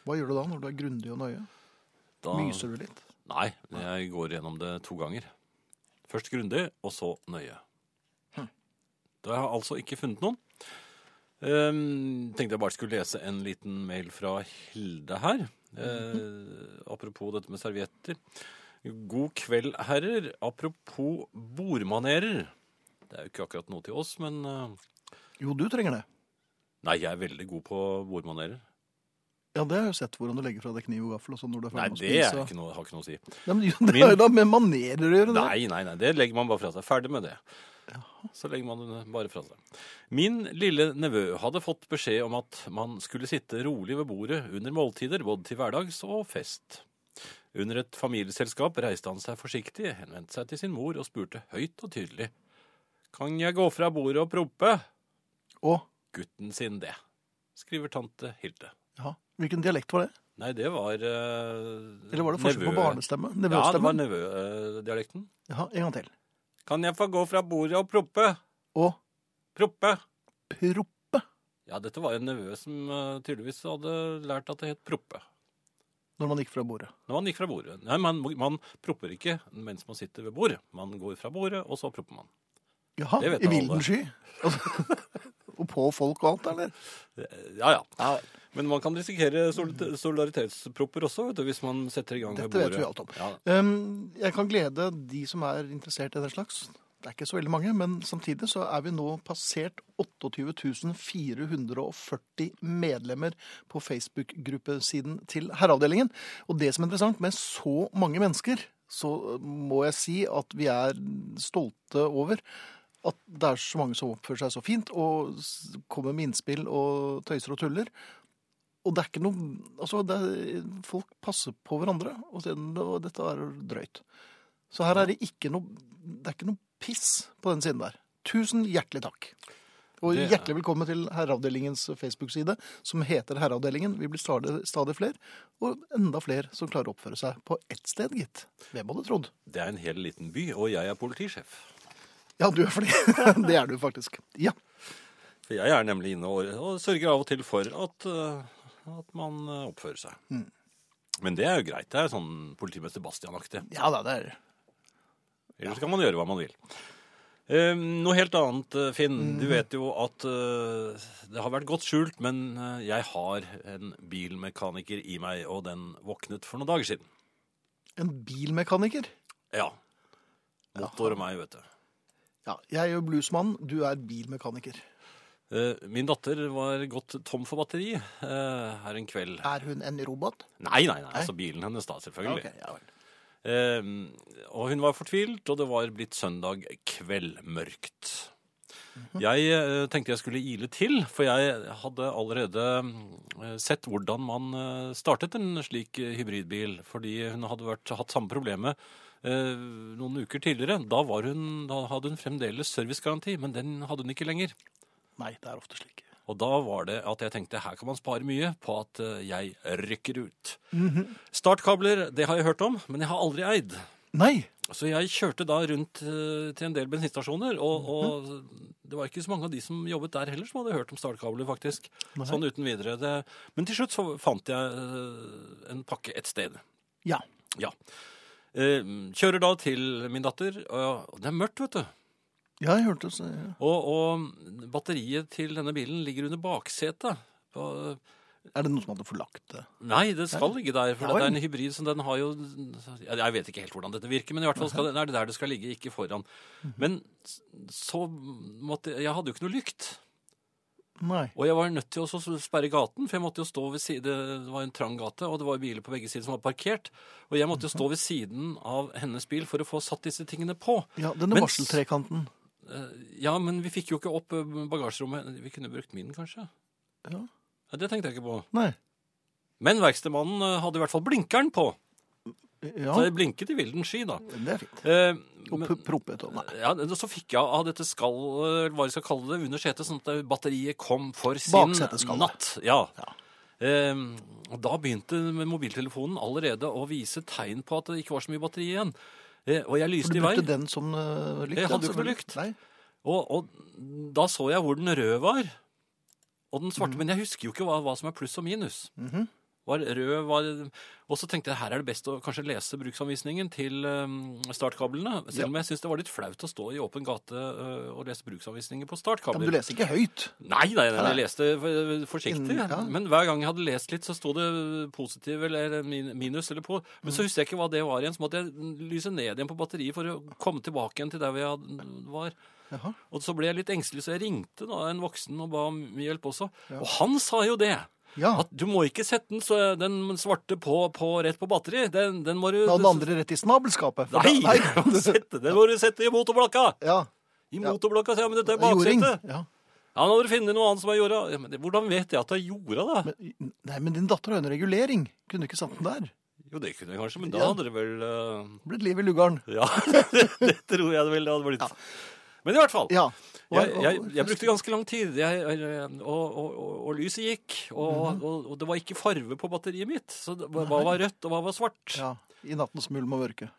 Hva gjør du da når du er grundig og nøye? Da, Myser du litt? Nei, jeg går gjennom det to ganger. Først grundig, og så nøye. Hm. Da har jeg altså ikke funnet noen. Um, tenkte jeg bare skulle lese en liten mail fra Hilde her. Uh, apropos dette med servietter. God kveld, herrer. Apropos bordmanerer. Det er jo ikke akkurat noe til oss, men uh, Jo, du trenger det. Nei, jeg er veldig god på bordmanerer. Ja, det har jeg jo sett hvordan du legger fra deg kniv og gaffel og sånn når du er Nei, ferdig med å det er spise. ikke noe, har ikke noe å si. Nei, men jo, det Min- har jo da med manerer å gjøre, det. Nei, nei, nei, det legger man bare fra seg. Ferdig med det. Så legger man det bare fra seg. Min lille nevø hadde fått beskjed om at man skulle sitte rolig ved bordet under måltider, både til hverdags og fest. Under et familieselskap reiste han seg forsiktig, henvendte seg til sin mor og spurte høyt og tydelig. Kan jeg gå fra bordet og proppe? Og, Gutten sin det, skriver tante Hilde. Ja, hvilken dialekt var det? Nei, det var uh, Eller var det forskjell på barnestemme? Ja, det var nevødialekten. Ja, en gang til. Kan jeg få gå fra bordet og proppe? Og Proppe. proppe Ja, dette var en nevø som uh, tydeligvis hadde lært at det het proppe. når man gikk fra bordet. Når man gikk fra bordet. Nei, man, man propper ikke mens man sitter ved bordet. Man går fra bordet, og så propper man. Jaha, i vilden sky? Altså, og på folk og alt, eller? Ja, Ja, ja. Men man kan risikere solid- solidaritetspropper også, vet du, hvis man setter i gang Dette bordet. vet vi alt om. Ja, Um, jeg kan glede de som er interessert i den slags. Det er ikke så veldig mange, men samtidig så er vi nå passert 28.440 medlemmer på Facebook-gruppesiden til Herreavdelingen. Og det som er interessant, med så mange mennesker, så må jeg si at vi er stolte over at det er så mange som oppfører seg så fint og kommer med innspill og tøyser og tuller. Og det er ikke noe Altså, er, folk passer på hverandre, og, det, og dette er drøyt. Så her er det ikke noe Det er ikke noe piss på den siden der. Tusen hjertelig takk. Og er- hjertelig velkommen til Herreavdelingens Facebook-side, som heter Herreavdelingen. Vi blir stadig, stadig flere, og enda flere som klarer å oppføre seg på ett sted, gitt. Hvem hadde trodd? Det er en hel liten by, og jeg er politisjef. Ja, du er flink. Det er du faktisk. Ja. For jeg er nemlig inne og, og sørger av og til for at, eh, at man eh, oppfører seg. Mm. Men det er jo greit. Det er sånn politimester Bastian-aktig. ja da, det er Ellers kan man gjøre hva man vil. Eh, noe helt annet, eh, Finn. Mm. Du vet jo at eh, det har vært godt skjult, men jeg har en bilmekaniker i meg, og den våknet for noen dager siden. en bilmekaniker. Ja. Motor og meg, vet du. Ja, jeg er jo bluesmann, du er bilmekaniker. Eh, min datter var gått tom for batteri eh, her en kveld. Er hun en robot? Nei, nei, nei, altså bilen hennes da, selvfølgelig. Okay, ja vel. Eh, og hun var fortvilt, og det var blitt søndag kveldmørkt. Jeg eh, tenkte jeg skulle ile til, for jeg hadde allerede sett hvordan man startet en slik hybridbil, fordi hun hadde vært, hatt samme problemet noen uker tidligere. Da, var hun, da hadde hun fremdeles servicegaranti, men den hadde hun ikke lenger. Nei, det er ofte slik. Og da var det at jeg tenkte her kan man spare mye på at eh, jeg rykker ut. Startkabler, det har jeg hørt om, men jeg har aldri eid. Nei! Så jeg kjørte da rundt eh, til en del bensinstasjoner, og, og det var ikke så mange av de som jobbet der heller som hadde hørt om startkabler, faktisk. Nei. Sånn uten videre. Det, men til slutt så fant jeg eh, en pakke et sted. Ja. Ja. Eh, kjører da til min datter, og det er mørkt, vet du. Ja, jeg hørte det. ja. Og, og batteriet til denne bilen ligger under baksetet. På, Er det noen som hadde forlagt det? nei, det skal ligge der, for Ja det er en hybrid som den har jo Jeg vet ikke helt hvordan dette virker, men i hvert fall skal det, er det der det skal ligge, ikke foran. Mhm. Men så måtte Jeg hadde jo ikke noe lykt. Nei. Og jeg var nødt til å sperre gaten, for jeg måtte jo stå ved siden, det var en trang gate, og det var biler på begge sider som var parkert. Og jeg måtte jo stå ved siden av hennes bil for å få satt disse tingene på. Ja, denne Mens, varseltrekanten. Eh, Ja, men vi fikk jo ikke opp eh, bagasjerommet. Vi kunne brukt min, kanskje? Ja. Ja, det tenkte jeg ikke på. Nei. Men verkstedmannen eh, hadde i hvert fall blinkeren på. Ja, Så jeg blinket i vilden sky, da. det er fint. Eh, Og proppet og nei. ja, så fikk jeg av dette skall, eh, hva jeg skal kalle det, under setet, sånn at batteriet kom for sin natt. Ja. Ja. Eh, da begynte mobiltelefonen allerede å vise tegn på at det ikke var så mye batteri igjen. Eh, og jeg lyste i vei. Du brukte den som uh, lykt? Jeg hadde jo ikke noe lykt. Og, og da så jeg hvor den røde var. Og den svarte. svarte. Men jeg husker jo ikke hva, hva som er pluss og minus. Var rød, var... Og så tenkte jeg her er det best å kanskje lese bruksanvisningen til um, startkablene. Selv om jeg syns det var litt flaut å stå i åpen gate uh, og lese bruksanvisninger på startkabler. men du leser ikke høyt. Nei, nei, nei, jeg leste uh, forsiktig. Ja. Men hver gang jeg hadde lest litt, så sto det positiv eller minus. eller på. Men Mm. så husker jeg ikke hva det var igjen. Så måtte jeg lyse ned igjen på batteriet for å komme tilbake igjen til der vi jeg var. Jaha. Og så ble jeg litt engstelig, så jeg ringte da en voksen og ba om hjelp også. Ja. Og han sa jo det. Ja. At du må ikke sette den, så den svarte på, på rett på batteri. Den, den må du Og den andre rett i snabelskapet. Nei! da- sette- Den må du sette i motorblokka! Ja. I Ja. motorblokka, ja, men dette er baksetet. Ja. Ja, nå må du finne noe annet som er jorda. Ja, men det- hvordan vet jeg at det er jorda, da? Men, nei, men din datter har jo en regulering. Kunne du ikke satt den der? Jo, det kunne jeg kanskje, men da Ja. hadde det vel uh... Blitt liv i lugaren. Ja, det tror jeg det vel det hadde blitt. Men i hvert fall. Ja. Jeg, jeg, jeg brukte ganske lang tid, jeg, og, og, og, og lyset gikk. Og, Mhm. og, det var ikke farve på batteriet mitt. Så det, hva var rødt, og hva var svart? Ja, I nattens mulm og mørke.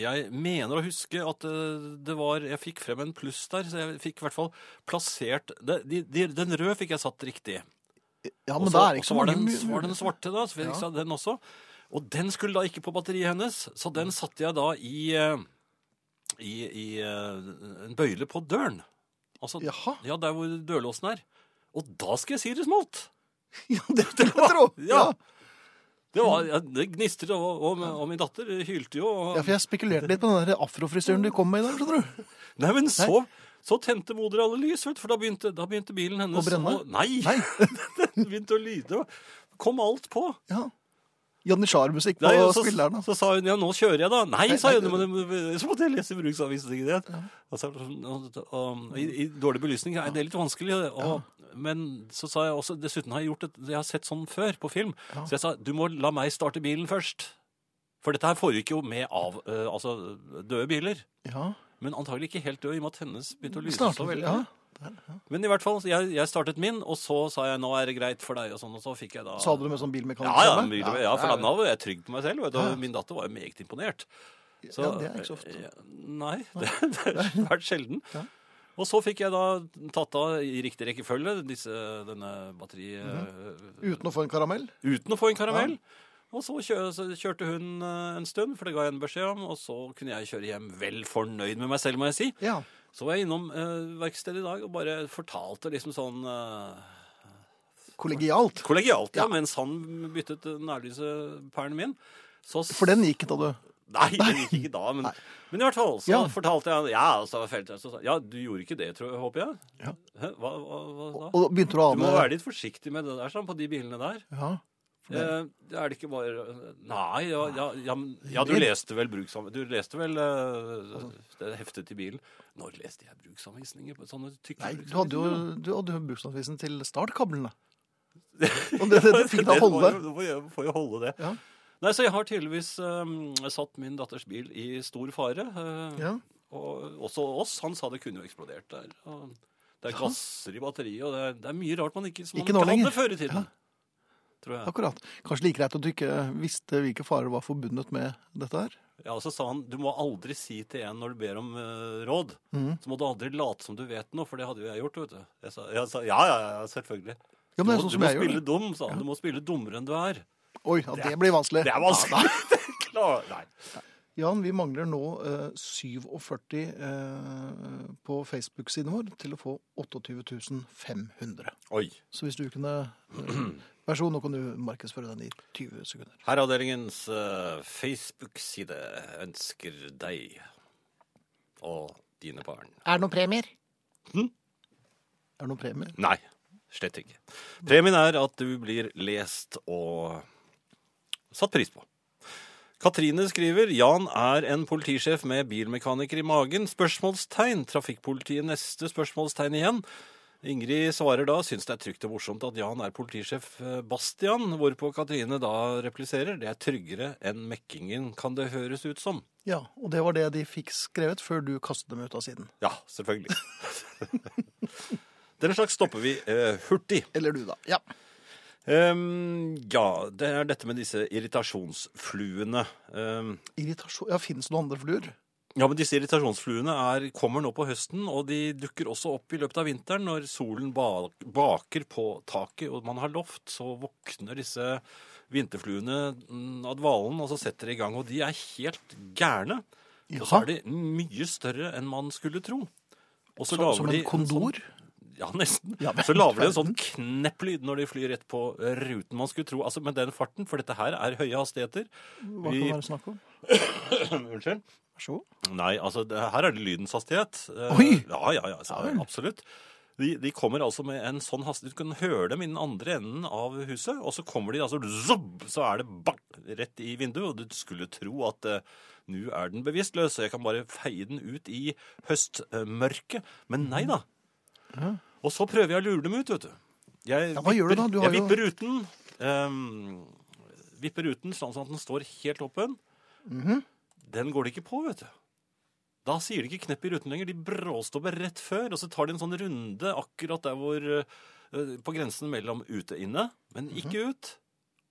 Jeg mener å huske at eh, det var Jeg fikk frem en pluss der, så jeg fikk i hvert fall plassert det, de, de, Den røde fikk jeg satt riktig. Ja, men også, det er ikke så mange Og så var den svarte, da. Så fikk jeg Ja. den også. Og den skulle da ikke på batteriet hennes, så den satte jeg da i, eh, i, i eh, en bøyle på døren. Altså, Jaha. ja, der hvor dørlåsen er. Og da skal jeg si det smalt! Ja, det vil jeg tro. Ja. Det, var, ja, det gnistret, og, og, og min datter hylte jo. Og, Ja, for jeg spekulerte litt på den der afrofrisyren du kom med i dag, skjønner du. Nei, men så, så tente moder alle lys, vet for da begynte, da begynte bilen hennes Å brenne? Nei! Nei. den begynte å lyde. Kom alt på. Ja. Janitsjar-musikk på Nei, så, spilleren. så sa hun ja, nå kjører jeg, da. Nei, Nei, sa hun. Men, så måtte jeg lese bruksavisen. Ja. Altså, og, og, i, I dårlig belysning er det litt vanskelig. Og, Men så sa jeg også Dessuten har jeg gjort et, jeg har sett sånn før på film. Ja. Så jeg sa du må la meg starte bilen først. For dette her foregikk jo med av, uh, altså, døde biler. Ja. Men antagelig ikke helt død, i og med at hennes begynte å lyse så veldig. Ja. Men i hvert fall, jeg, jeg startet min, og så sa jeg 'nå er det greit for deg', og sånn, og så fikk jeg da Sa du det med sånn bilmekaniker? Ja, ja, bil, ja, for da var jeg trygg på meg selv. Du, og Min datter var jo meget imponert. Så, Ja, det er ikke så ofte. Nei, det, det har vært sjelden. Ja. Og så fikk jeg da tatt av i riktig rekkefølge disse, denne batteriet... Mm -hmm. Uten å få en karamell? Uten å få en karamell. Og så, så kjørte hun eh, en stund, for det ga jeg en beskjed om. Og så kunne jeg kjøre hjem vel fornøyd med meg selv, må jeg si. Ja. Så var jeg innom eh, verkstedet i dag og bare fortalte liksom sånn eh, Kollegialt. kollegialt, ja, Ja. mens han byttet nærlysepæren min. Så For den gikk da, du. Nei, den gikk ikke da, men, men i hvert fall så Ja. fortalte jeg Ja, altså, felte, så, sa- ja, du gjorde ikke det, tror jeg, håper jeg? Ja. Hæ? Hva, hva, hva da? Og begynte du å Du må ane være litt forsiktig med det der, sånn, på de bilene der. Ja. Det- Eh, er det ikke bare Nei, ja, ja, ja, ja du leste vel bruksanvisninger Du leste vel uh, det heftet i bilen? Når leste jeg bruksanvisninger? på Sånne tykke Nei, du hadde jo, du hadde jo bruksanvisen til startkablene. Og det, det, det fikk da holde. får jo- får får jo holde det. Ja. Nei, så jeg har tydeligvis eh, satt min datters bil i stor fare. Uh, Ja. Og også oss. Han sa det kunne jo eksplodert der. Og det er gasser i batteriet, og det er, det er mye rart man ikke, som man ikke hadde før i tiden. Ja. Tror jeg. Akkurat. Kanskje like greit at du ikke visste hvilke farer var forbundet med dette her. Ja, og så sa han du må aldri si til en når du ber om uh, råd. mm. Så må du aldri late som du vet noe, for det hadde jo jeg gjort. vet du. Jeg sa, jeg sa ja, ja, ja, selvfølgelig. Ja, Du men det må, er sånn du som må jeg spille gjør. dum, sa han. Du må spille dummere enn du er. Oi, ja, det blir vanskelig. Det er vanskelig. Det er klar- Nei. Jan, vi mangler nå eh, 47 eh, på Facebook-siden vår til å få 28 500. Oi. Så hvis du kunne eh, Vær så god, nå kan du markedsføre den i 20 sekunder. Herreavdelingens eh, Facebook-side ønsker deg og dine barn Er det noen premier? Hm? Er det noen premier? Nei, slett ikke. Premien er at du blir lest og satt pris på. Katrine skriver Jan er en politisjef med bilmekaniker i magen. Spørsmålstegn. Trafikkpolitiet neste spørsmålstegn igjen. Ingrid svarer da syns det er trygt og morsomt at Jan er politisjef eh, Bastian, hvorpå Katrine da repliserer det er tryggere enn mekkingen, kan det høres ut som. Ja, og det var det de fikk skrevet før du kastet dem ut av siden. Ja, selvfølgelig. Den slags stopper vi eh, hurtig. Eller du, da. Ja. Ehm, ja, det er dette med disse irritasjonsfluene. Um, Irritasjon Ja, Fins det noen andre fluer? ja, men disse irritasjonsfluene er, kommer nå på høsten, og de dukker også opp i løpet av vinteren. Når solen ba baker på taket og man har loft, så våkner disse vinterfluene mm, av dvalen, og så setter de i gang. Og de er helt gærne. Og så er de mye større enn man skulle tro. Og så Som, en kondor? Sånn, ja, nesten. Ja, men så lager de en sånn knepplyd når de flyr rett på ruten man skulle tro. Altså med den farten, for dette her er høye hastigheter. Hva kan det være snakk om? Unnskyld? Vær så god. Nei, altså det, her er det lydens hastighet. Eh, Oi! Ja, ja, ja, så, Ja absolutt. De, de kommer altså med en sånn hastighet. Du kan høre dem i den andre enden av huset, og så kommer de altså zobb, Så er det bang, rett i vinduet, og du skulle tro at eh, nå er den bevisstløs, så jeg kan bare feie den ut i høstmørket. Men nei da. Ja. Og så prøver jeg å lure dem ut, vet du. Jeg Ja, hva gjør du da? Du har jeg jo- vipper ruten. Um, vipper ruten sånn at den står helt åpen. Mhm. Den går det ikke på, vet du. Da sier de ikke knepp i ruten lenger. De bråstopper rett før, og så tar de en sånn runde akkurat der hvor uh, På grensen mellom ute og inne, men ikke ut.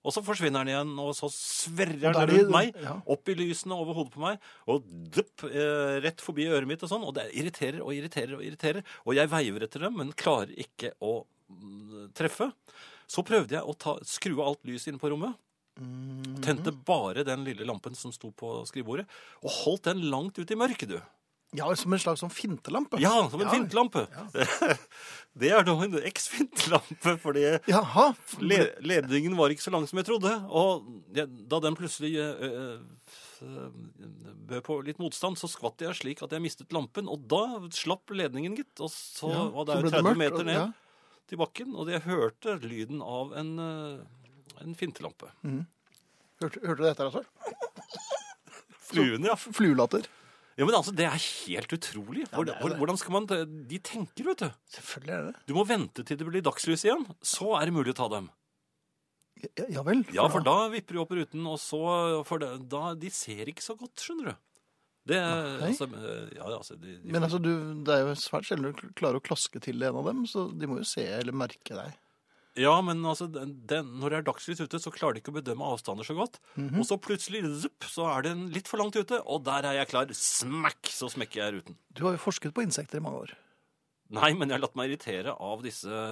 Og så forsvinner den igjen, og så sverrer er den de- rundt meg. ja. Opp i lysene over hodet på meg, og dupp, eh, rett forbi øret mitt og sånn. Og det irriterer og irriterer og irriterer. Og jeg veiver etter dem, men klarer ikke å mm, treffe. Så prøvde jeg å ta, skru av alt lyset inne på rommet. Mm. Tente bare den lille lampen som sto på skrivebordet, og holdt den langt ut i mørket, du. Ja, som en slags sånn fintelampe. Ja, som en Ja. fintelampe. Det er nå en eks-fintelampe, fordi Jaha. ledningen var ikke så lang som jeg trodde. Og da den plutselig øh, øh, bød på litt motstand, så skvatt jeg slik at jeg mistet lampen. Og da slapp ledningen, gitt. Og, så, Ja, var det så er ble jo 30 mørkt, meter ned ja. til bakken, og jeg hørte lyden av en, øh, en fintelampe. Hørte, hørte du dette, altså? Fluen, ja. Fluelatter. Ja, men altså, Det er helt utrolig. Ja, Hvordan, det er det. hvordan skal man De tenker, vet du. Selvfølgelig er det Du må vente til det blir dagslys igjen. Så er det mulig å ta dem. ja, ja vel. Ja, for da vipper de opp ruten, og så for da, De ser ikke så godt, skjønner du. Det, altså, ja, altså, de, de, Men altså, du, det er jo svært sjelden du klarer å klaske til en av dem, så de må jo se eller merke deg. Ja, men altså, den, den, når det er dagslys ute, så klarer de ikke å bedømme avstander så godt. Mhm. Og så plutselig zup, så er den litt for langt ute, og der er jeg klar. Smack, så smekker jeg ruten. Du har jo forsket på insekter i mange år. Nei, men jeg har latt meg irritere av disse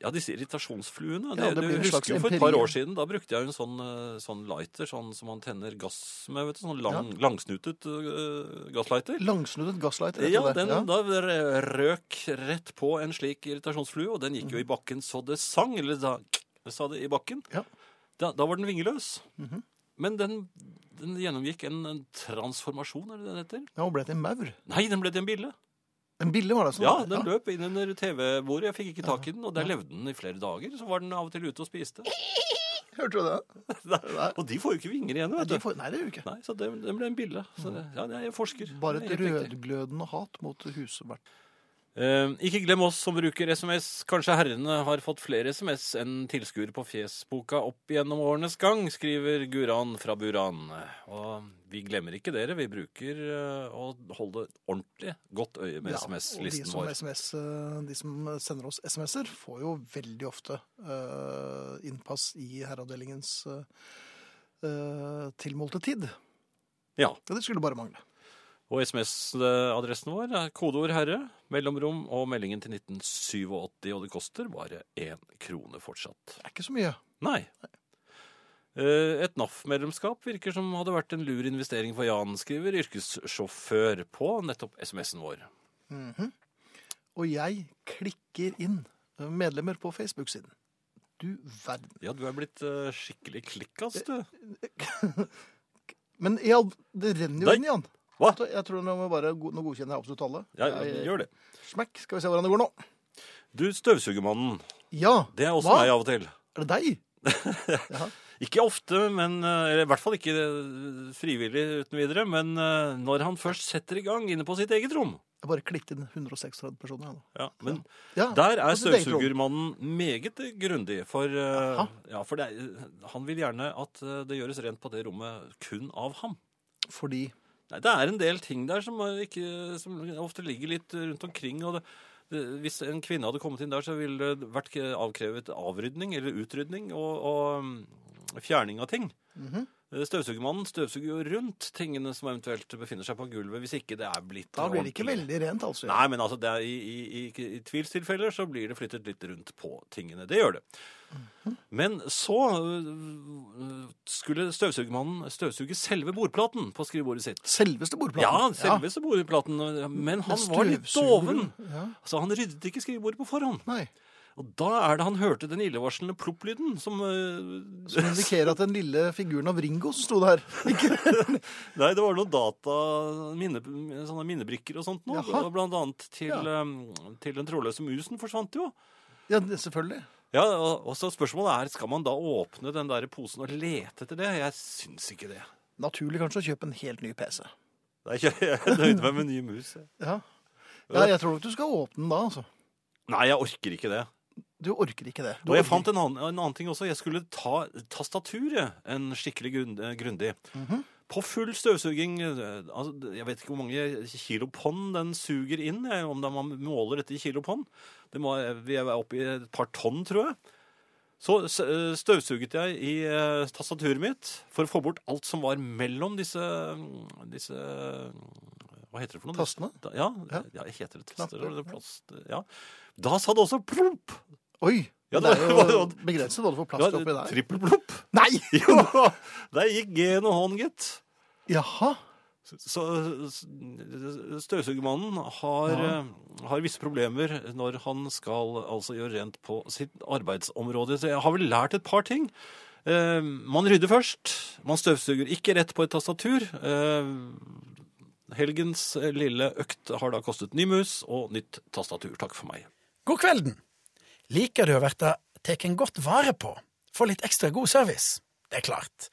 ja, disse irritasjonsfluene. Ja, det, du husker jo For et par år siden da brukte jeg en sånn, eh, sånn lighter sånn som man tenner gass med. vet du, Sånn lang, langsnutet uh, gasslighter. Langsnuttet gasslighter. Ja, den da røk rett på en slik irritasjonsflue, og den gikk jo i bakken så det sang. Eller da sa det i bakken. Ja. Da, da var den vingeløs. Mhm. Men den, den gjennomgikk en, en transformasjon, er det det heter? Ja, hun ble til en maur. Nei, den ble til en bille. En bille var det sånn? Ja, den løp inn under TV-bordet. Jeg fikk ikke tak i den, og der levde den i flere dager. Så var den av og til ute og spiste. Hørte du det? Nei, Og de får jo ikke vinger igjen, vet de du. får, nei det gjør jo ikke. Nei, så den, den ble en bille. Så ja, jeg forsker. Bare et er rødglødende hat mot husvert. Eh, ikke glem oss som bruker SMS. Kanskje herrene har fått flere SMS enn tilskuere på Fjesboka opp gjennom årenes gang, skriver Guran fra Buran. Og vi glemmer ikke dere. Vi bruker eh, å holde ordentlig godt øye med Ja, SMS-listen som, vår. SMS, eh, de som sender oss SMS-er, får jo veldig ofte eh, innpass i herreavdelingens tilmålte tid. Ja. Ja, det skulle bare mangle. Og SMS-adressen vår er kodeord 'herre', mellomrom og meldingen til 1987, og det koster bare én krone fortsatt. Det er ikke så mye. Nei. Eh, Et NAF-medlemskap virker som hadde vært en lur investering for Jan, skriver yrkessjåfør på nettopp SMS-en vår. Og jeg klikker inn medlemmer på Facebook-siden. Du verden. Ja, du er blitt eh, skikkelig klikkas, du. Men ja, det renner jo inn, Jan. Hva? Jeg tror nå må jeg bare nå godkjenner jeg absolutt alle. Ja, Jeg- gjør det. Smekk. Skal vi se hvordan det går nå. Du, støvsugermannen. Ja. Det er også Hva? meg av og til. Er det deg? Ikke ofte, men eh, eller i hvert fall ikke eh, frivillig uten videre. Men eh, når han først setter i gang inne på sitt eget rom. Jeg bare klikket inn 136 personer. jeg, nå. Ja, men Ja, der er på sitt eget rom. støvsugermannen meget grundig. For, eh, Jaha. ja, for det er, han vil gjerne at eh, det gjøres rent på det rommet kun av ham. Fordi Nei, Det er en del ting der som, ikke, som ofte ligger litt rundt omkring. og det, det, Hvis en kvinne hadde kommet inn der, så ville det vært avkrevet avrydning eller utrydning og, og mm, fjerning av ting. Mm -hmm. Støvsugermannen støvsuger jo rundt tingene som eventuelt befinner seg på gulvet, hvis ikke det er blitt da blir det ikke ordentlig. veldig rent, altså. Nei, men altså, det er, i, i, i, i tvilstilfeller så blir det flyttet litt rundt på tingene. Det gjør det. Men så øh, skulle støvsugermannen støvsuge selve bordplaten på skrivebordet sitt. Selveste bordplaten? Ja, selveste selveste bordplaten, men han var litt doven. Ja. Så han ryddet ikke skrivebordet på forhånd. Nei. Og da er det han hørte den illevarslende plopp-lyden som øh, Som indikerer at den lille figuren av Ringo som sto der Nei, det var noen data, minne, sånne minnebrikker og sånt noe. Blant annet til, Ja. øhm, til den trådløse musen forsvant jo. Ja, selvfølgelig. Ja, og, og så spørsmålet er, skal man da åpne den der posen og lete etter det? Jeg syns ikke det. Naturlig kanskje å kjøpe en helt ny PC. Nei, Jeg jeg nøyde meg med ny mus. jeg. Ja. ja, jeg tror nok du skal åpne den da, altså. Nei, jeg orker ikke det. Du orker ikke det. Du Og jeg orker fant en annen, en annen ting også. Jeg skulle ta tastaturet en skikkelig grunn- eh, grundig. Mhm. På full støvsuging eh, altså, Jeg vet ikke hvor mange kilopond den suger inn. eh, Om man måler dette i kilopond. Det må, vi er oppe i et par tonn, tror jeg. Så eh, støvsuget jeg i eh, tastaturet mitt for å få bort alt som var mellom disse, disse Hva heter det for noe? Tastene? Ja, Ja. ja. heter det taster? Eller plast? Ja. Da sa det også plump! Oi! Ja, det er jo begrenset hva du får plass til oppi der. Trippelplopp. Nei! Jo, der gikk G-en og hånd, gitt. Jaha. Så støvsugermannen har, Ja. eh, har visse problemer når han skal altså gjøre rent på sitt arbeidsområde. Så jeg har vel lært et par ting. Eh, man rydder først. Man støvsuger ikke rett på et tastatur. Eh, helgens lille økt har da kostet ny mus og nytt tastatur. Takk for meg. God kvelden. Liker du å verte tatt godt vare på? Få litt ekstra god service? Det er klart.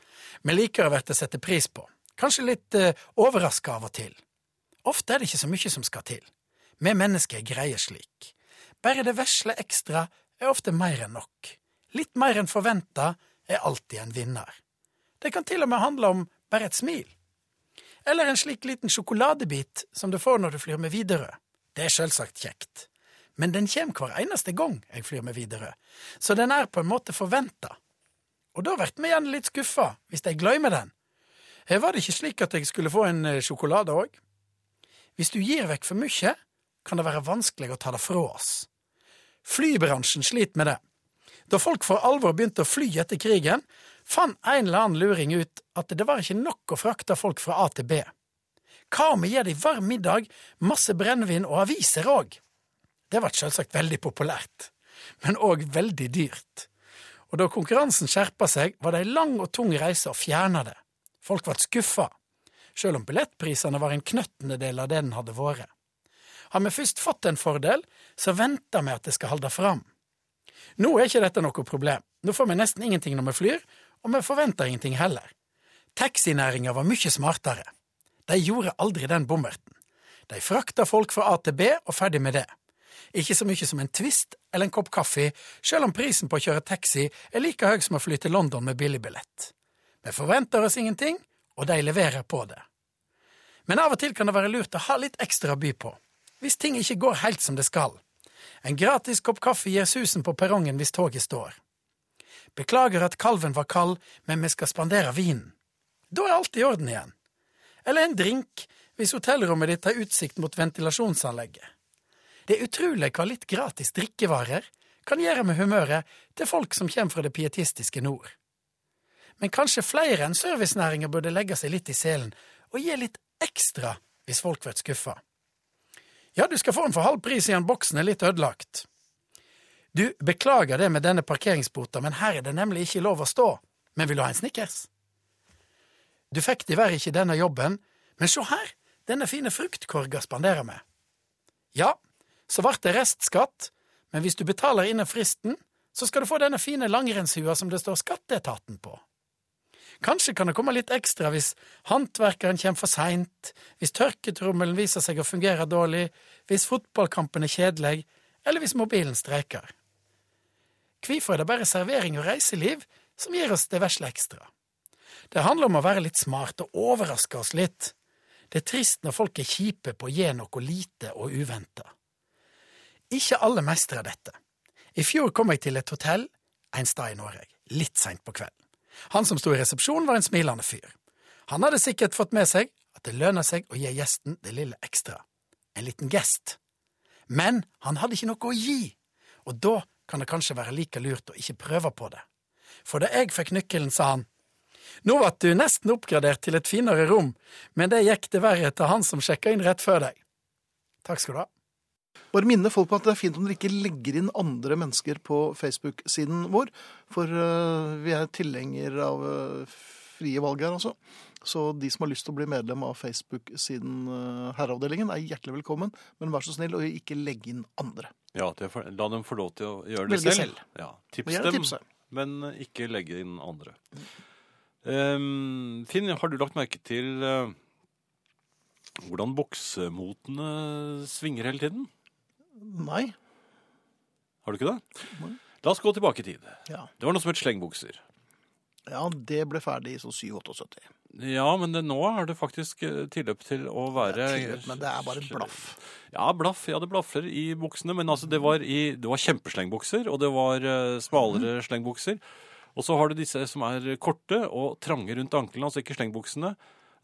Vi liker å verte sette pris på. Kanskje litt eh, overraska av og til. Ofte er det ikke så mye som skal til. Vi mennesker er greie slik. Bare det vesle ekstra er ofte mer enn nok. Litt mer enn forventa er alltid en vinner. Det kan til og med handle om bare et smil. Eller en slik liten sjokoladebit som du får når du flyr med Widerøe. Det er selvsagt kjekt. Men den kommer hver eneste gang jeg flyr med Widerøe, så den er på en måte forventa. Og da blir vi gjerne litt skuffa hvis jeg glemmer den. Her var det ikke slik at jeg skulle få en eh, sjokolade òg. Hvis du gir vekk for mye, kan det være vanskelig å ta det fra oss. Flybransjen sliter med det. Da folk for alvor begynte å fly etter krigen, fant en eller annen luring ut at det var ikke nok å frakte folk fra A til B. Hva om vi gir dem varm middag, masse brennevin og aviser òg? Det ble selvsagt veldig populært, men òg veldig dyrt. Og da konkurransen skjerpa seg, var det ei lang og tung reise å fjerne det. Folk ble skuffa, sjøl om billettprisene var en knøttendedel av det den hadde vært. Har vi først fått en fordel, så venter vi at det skal holde fram. Nå er ikke dette noe problem, nå får vi nesten ingenting når vi flyr, og vi forventer ingenting heller. Taxinæringa var mye smartere. De gjorde aldri den bommerten. De frakta folk fra A til B og ferdig med det. Ikke så mye som en twist eller en kopp kaffe, selv om prisen på å kjøre taxi er like høy som å fly til London med billigbillett. Vi forventer oss ingenting, og de leverer på det. Men av og til kan det være lurt å ha litt ekstra å by på, hvis ting ikke går helt som det skal. En gratis kopp kaffe gir susen på perrongen hvis toget står. Beklager at kalven var kald, men vi skal spandere vinen. Da er alt i orden igjen. Eller en drink hvis hotellrommet ditt har utsikt mot ventilasjonsanlegget. Det er utrolig hva litt gratis drikkevarer kan gjøre med humøret til folk som kommer fra det pietistiske nord. Men kanskje flere enn servicenæringa burde legge seg litt i selen og gi litt ekstra hvis folk blir skuffa. Ja, du skal få den for halv pris siden boksen er litt ødelagt. Du, beklager det med denne parkeringsbota, men her er det nemlig ikke lov å stå. Men vil du ha en Snickers? Du fikk diverre ikke denne jobben, men se her, denne fine fruktkorga spanderer vi. Ja, så ble det restskatt, men hvis du betaler innen fristen, så skal du få denne fine langrennshua som det står Skatteetaten på. Kanskje kan det komme litt ekstra hvis håndverkeren kommer for seint, hvis tørketrommelen viser seg å fungere dårlig, hvis fotballkampen er kjedelig, eller hvis mobilen streiker. Hvorfor er det bare servering og reiseliv som gir oss det vesle ekstra? Det handler om å være litt smart og overraske oss litt. Det er trist når folk er kjipe på å gi noe lite og uventa. Ikke alle mestrer dette. I fjor kom jeg til et hotell en sted i Norge, litt seint på kvelden. Han som sto i resepsjonen, var en smilende fyr. Han hadde sikkert fått med seg at det lønner seg å gi gjesten det lille ekstra. En liten gest. Men han hadde ikke noe å gi, og da kan det kanskje være like lurt å ikke prøve på det. For da jeg fikk nøkkelen, sa han, nå ble du nesten oppgradert til et finere rom, men det gikk det verre til han som sjekka inn rett før deg. Takk skal du ha. Bare minne folk på at det er fint om dere ikke legger inn andre mennesker på Facebook-siden vår. For øh, vi er tilhenger av øh, frie valg her, altså. Så de som har lyst til å bli medlem av Facebook-siden øh, Herreavdelingen, er hjertelig velkommen. Men vær så snill å ikke legge inn andre. Ja, La dem få lov til å gjøre det Velge selv. selv. Ja, tips dem, tipse. men ikke legge inn andre. Um, Finn, har du lagt merke til uh, hvordan boksemotene svinger hele tiden? Nei. Har du ikke det? Nei. La oss gå tilbake i tid. Ja. Det var noe som het slengbukser. ja, det ble ferdig i sånn 77-78. Ja, men det, nå er det faktisk eh, tilløp til å være Tilløp, Men det er bare blaff. Ja, blaff. Ja, det blaffer i buksene. Men altså, det var, i, det var kjempeslengbukser, og det var eh, smalere slengbukser. Og så har du disse som er korte og trange rundt anklene, altså ikke slengbuksene.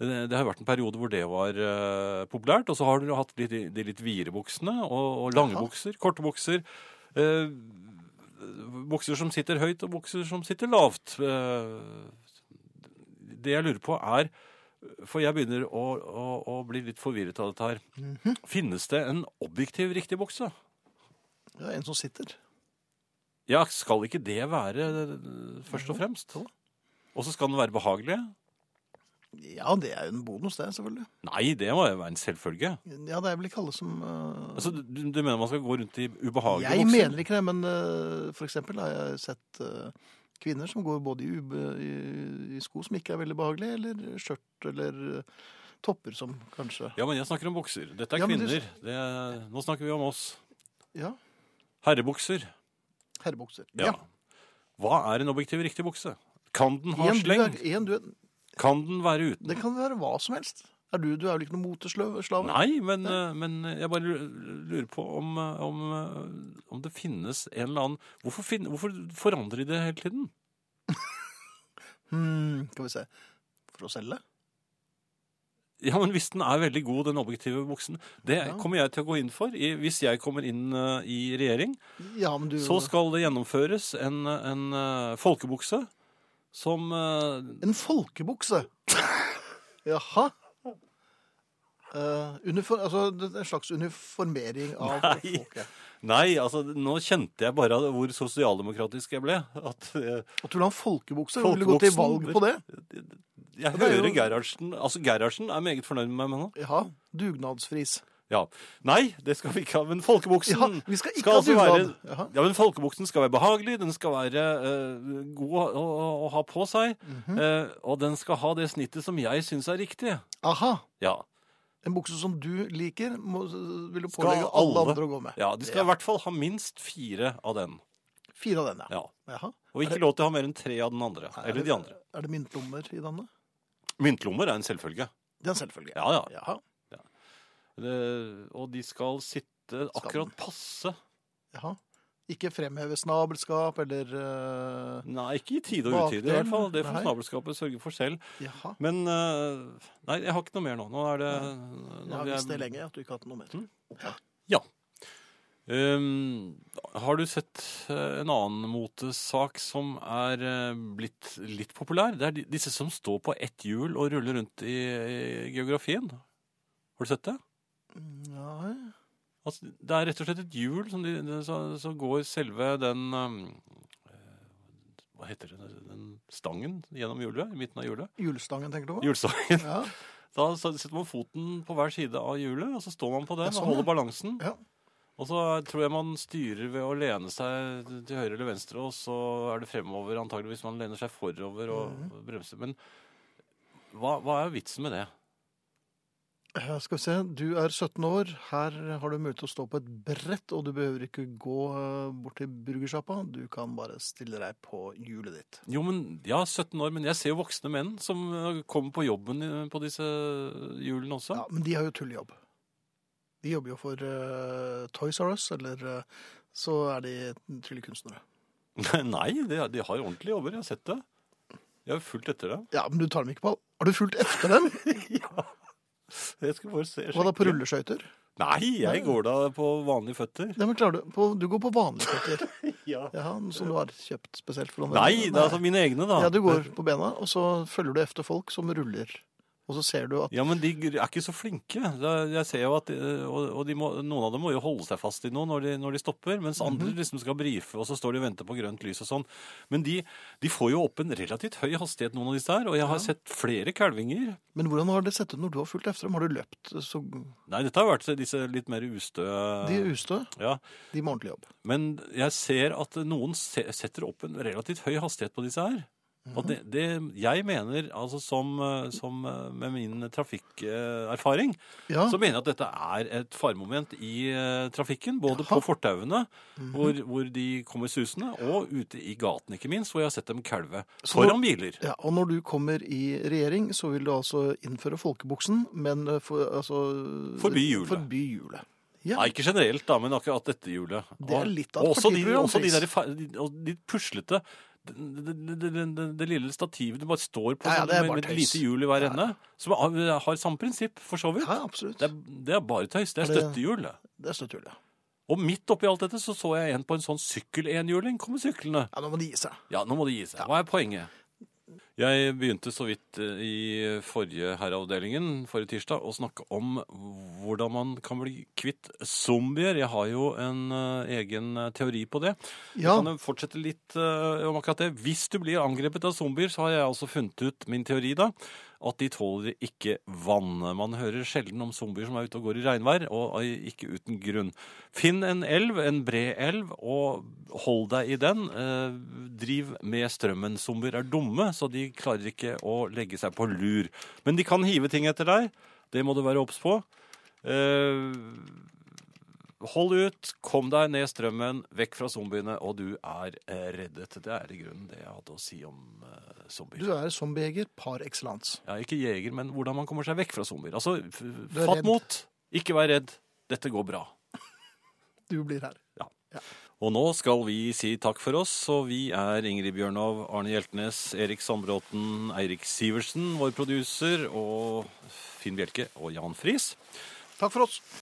Det, har vært en periode hvor det var uh, populært. Og så har du hatt de, de litt videre buksene, og, og lange bukser, korte bukser. Uh, bukser som sitter høyt, og bukser som sitter lavt. Uh, det jeg lurer på er For jeg begynner å, å, å bli litt forvirret av dette her. Mhm. Finnes det en objektiv riktig bukse? Ja, en som sitter. Ja, skal ikke det være først og fremst? Og så skal den være behagelig? Ja, det er jo en bonus, det, selvfølgelig. Nei, det må jo være en selvfølge. Ja, det er vel ikke alle som uh... Altså, du, du mener man skal gå rundt i ubehagelige bukser? Jeg voksen? mener ikke det, men uh, for eksempel har jeg sett uh, kvinner som går både i, ube, i, i sko som ikke er veldig behagelige, eller skjørt eller topper som kanskje Ja, men jeg snakker om bukser. Dette er Ja, du- kvinner. Det er, nå snakker vi om oss. Ja, Herrebukser. herrebukser. Ja. Hva er en objektiv riktig bukse? Kan den ha En, du sleng? er, en, du er, Kan den være uten? det kan være hva som helst. Er du, du er vel ikke noen moteslave? Nei, men, eh, men jeg bare lurer på om, eh, om, eh, om det finnes en eller annen Hvorfor, fin, hvorfor forandrer de det hele tiden? Hmm, skal vi se. For å selge? Ja, men hvis den er veldig god, den objektive buksen Det Ja. kommer jeg til å gå inn for. I, hvis jeg kommer inn uh, i regjering, Ja, men du så skal det gjennomføres en, en uh, folkebukse som eh, En folkebukse. Jaha. Uh, uniform, altså det er en slags uniformering av Nei. folket. Nei, altså nå kjente jeg bare hvor sosialdemokratisk jeg ble. At eh, Og du vil ha en folkebukse? Vil du gå til valg på det? jeg det er jo- hører Gerhardsen Altså, Gerhardsen er meget fornøyd med meg nå. Ja. Dugnadsfris. Ja. Nei, det skal vi ikke ha. Men folkebuksen Ja, vi skal ikke skal ha altså være Ja, men folkebuksen skal være behagelig, den skal være uh, god å, å, å ha på seg. Mm -hmm. uh, og den skal ha det snittet som jeg syns er riktig. Aha. Ja. En bukse som du liker, må, vil du pålegge alle alle- andre å gå med. ja de skal i hvert fall ha minst fire av den. Fire av den, Ja. ja. Og ikke lov til å ha mer enn tre av den andre. Nei, Eller det- de andre. Er det myntlommer i denne? Myntlommer er en selvfølge. Det er en selvfølge. Ja, ja. Jaha. Det, og de skal sitte akkurat passe. Jaha. Ikke fremheve snabelskap eller uh, Nei, ikke i tide og utide i hvert fall. Det får Nei. snabelskapet sørge for selv. Jaha. Men uh, Nei, jeg har ikke noe mer nå. Nå er det nå har visst det lenge at du ikke har hatt noe mer. Mm. Ja. Um, har du sett eh, en annen motesak som er eh, blitt litt populær? Det er disse som står på ett hjul og ruller rundt i, i geografien. Har du sett det? Nei. Altså, det er rett og slett et hjul som de, det- så, så går selve den um, eh, Hva heter det? Den stangen gjennom hjulet? I midten av hjulet? Hjulstangen, tenker du på? Hjulstangen. Ja. Da setter man foten på hver side av hjulet, og så står man på den sånn, og holder balansen. Ja. Og så tror jeg man styrer ved å lene seg til høyre eller venstre, og så er det fremover antageligvis man lener seg forover og Mhm. bremser. Men hva, hva er vitsen med det? Eh, Skal vi se, du er 17 år. Her har du mulighet til å stå på et brett, og du behøver ikke gå eh, bort til burgersjappa. Du kan bare stille deg på hjulet ditt. Jo, men ja, 17 år, men jeg ser jo voksne menn som eh, kommer på jobben på disse hjulene også. Ja, men de har jo tulljobb. De jobber jo for uh, Toys R Us, eller uh, så er de tryllekunstnere. Nei, de, de har ordentlige jobber, jeg har sett det. Jeg har fulgt etter dem. Ja, men du tar dem ikke på. Har du fulgt etter dem? Jeg skal bare se. Hva da, på rulleskøyter? Nei, jeg går da på vanlige føtter. Ja, men klarer du, på, du går på vanlige føtter. Ja. Ja, som du har kjøpt spesielt for noen Nei, det er altså mine egne, da. Ja, du går på bena, og så følger du efter folk som ruller. Og så ser du at Ja, men de er ikke så flinke. Jeg ser jo at, eh, Og må, noen av dem må jo holde seg fast i noe når de, når de stopper, mens andre liksom skal brife, og så står de og venter på grønt lys og sånn. Men de, de får jo opp en relativt høy hastighet, noen av disse her, og jeg har Ja. sett flere kalvinger. Men hvordan har det sett ut når du har fulgt etter dem? Har du løpt så Nei, dette har vært disse litt mer ustø... De er ustø, Ja, de må ordentlig jobb. men jeg ser at noen setter opp en relativt høy hastighet på disse her. Og det, det jeg mener, altså som, eh, som eh, med min trafikkerfaring, Ja, så mener jeg at dette er et faremoment i eh, trafikken. Både Jaha. på fortauene, hvor, hvor de kommer susende, og ute i gaten, ikke minst, hvor jeg har sett dem kalve Så- foran biler. ja, og når du kommer i regjering, så vil du altså innføre folkebuksen, men for, altså Forby hjulet. Forby hjulet. Ja. Nei, ikke generelt, da, men akkurat dette hjulet. Det er litt av et og også de, også de, der, de, de puslete det, det, det, lille stativet du bare står på Ja, ja, sånn det med, med et lite hjul i hver ende, som har, har samme prinsipp, for så vidt. ja, absolutt. Det er, det er bare tøys. Det er støttehjul. det. Er støttehjul, ja. Og midt oppi alt dette så så jeg en på en sånn sykkel-enhjuling komme syklende. Ja, nå må de gi seg. Ja, nå må det gi seg. Hva er poenget? Jeg begynte så vidt eh, i forrige herreavdelingen forrige tirsdag å snakke om hvordan man kan bli kvitt zombier. Jeg har jo en eh, egen eh, teori på det. Ja, Jeg kan fortsette litt om akkurat det. Hvis du blir angrepet av zombier, så har jeg altså funnet ut min teori da, at de tåler ikke vann. Man hører sjelden om zombier som er ute og går i regnvær, og ikke uten grunn. Finn en elv, en bred elv, og hold deg i den. Eh, driv med strømmen. Zombier er dumme, så de klarer ikke å legge seg på lur. Men de kan hive ting etter deg. Det må du være obs på. Eh, Hold ut, kom deg ned strømmen, vekk fra zombiene, og du er eh, reddet. Det er i grunnen det jeg hadde å si om uh, zombier. du er zombiejeger par excellence. Ja, ikke jeger, men hvordan man kommer seg vekk fra zombier. Altså, fatt redd. mot, ikke vær redd. Dette går bra. Du blir her. Ja. Og nå skal vi si takk for oss, og vi er Ingrid Bjørnov, Arne Hjeltnes, Erik Sandbråten, Eirik Sivertsen, vår produser, og Finn Bjelke og Jan Friis. Takk for oss.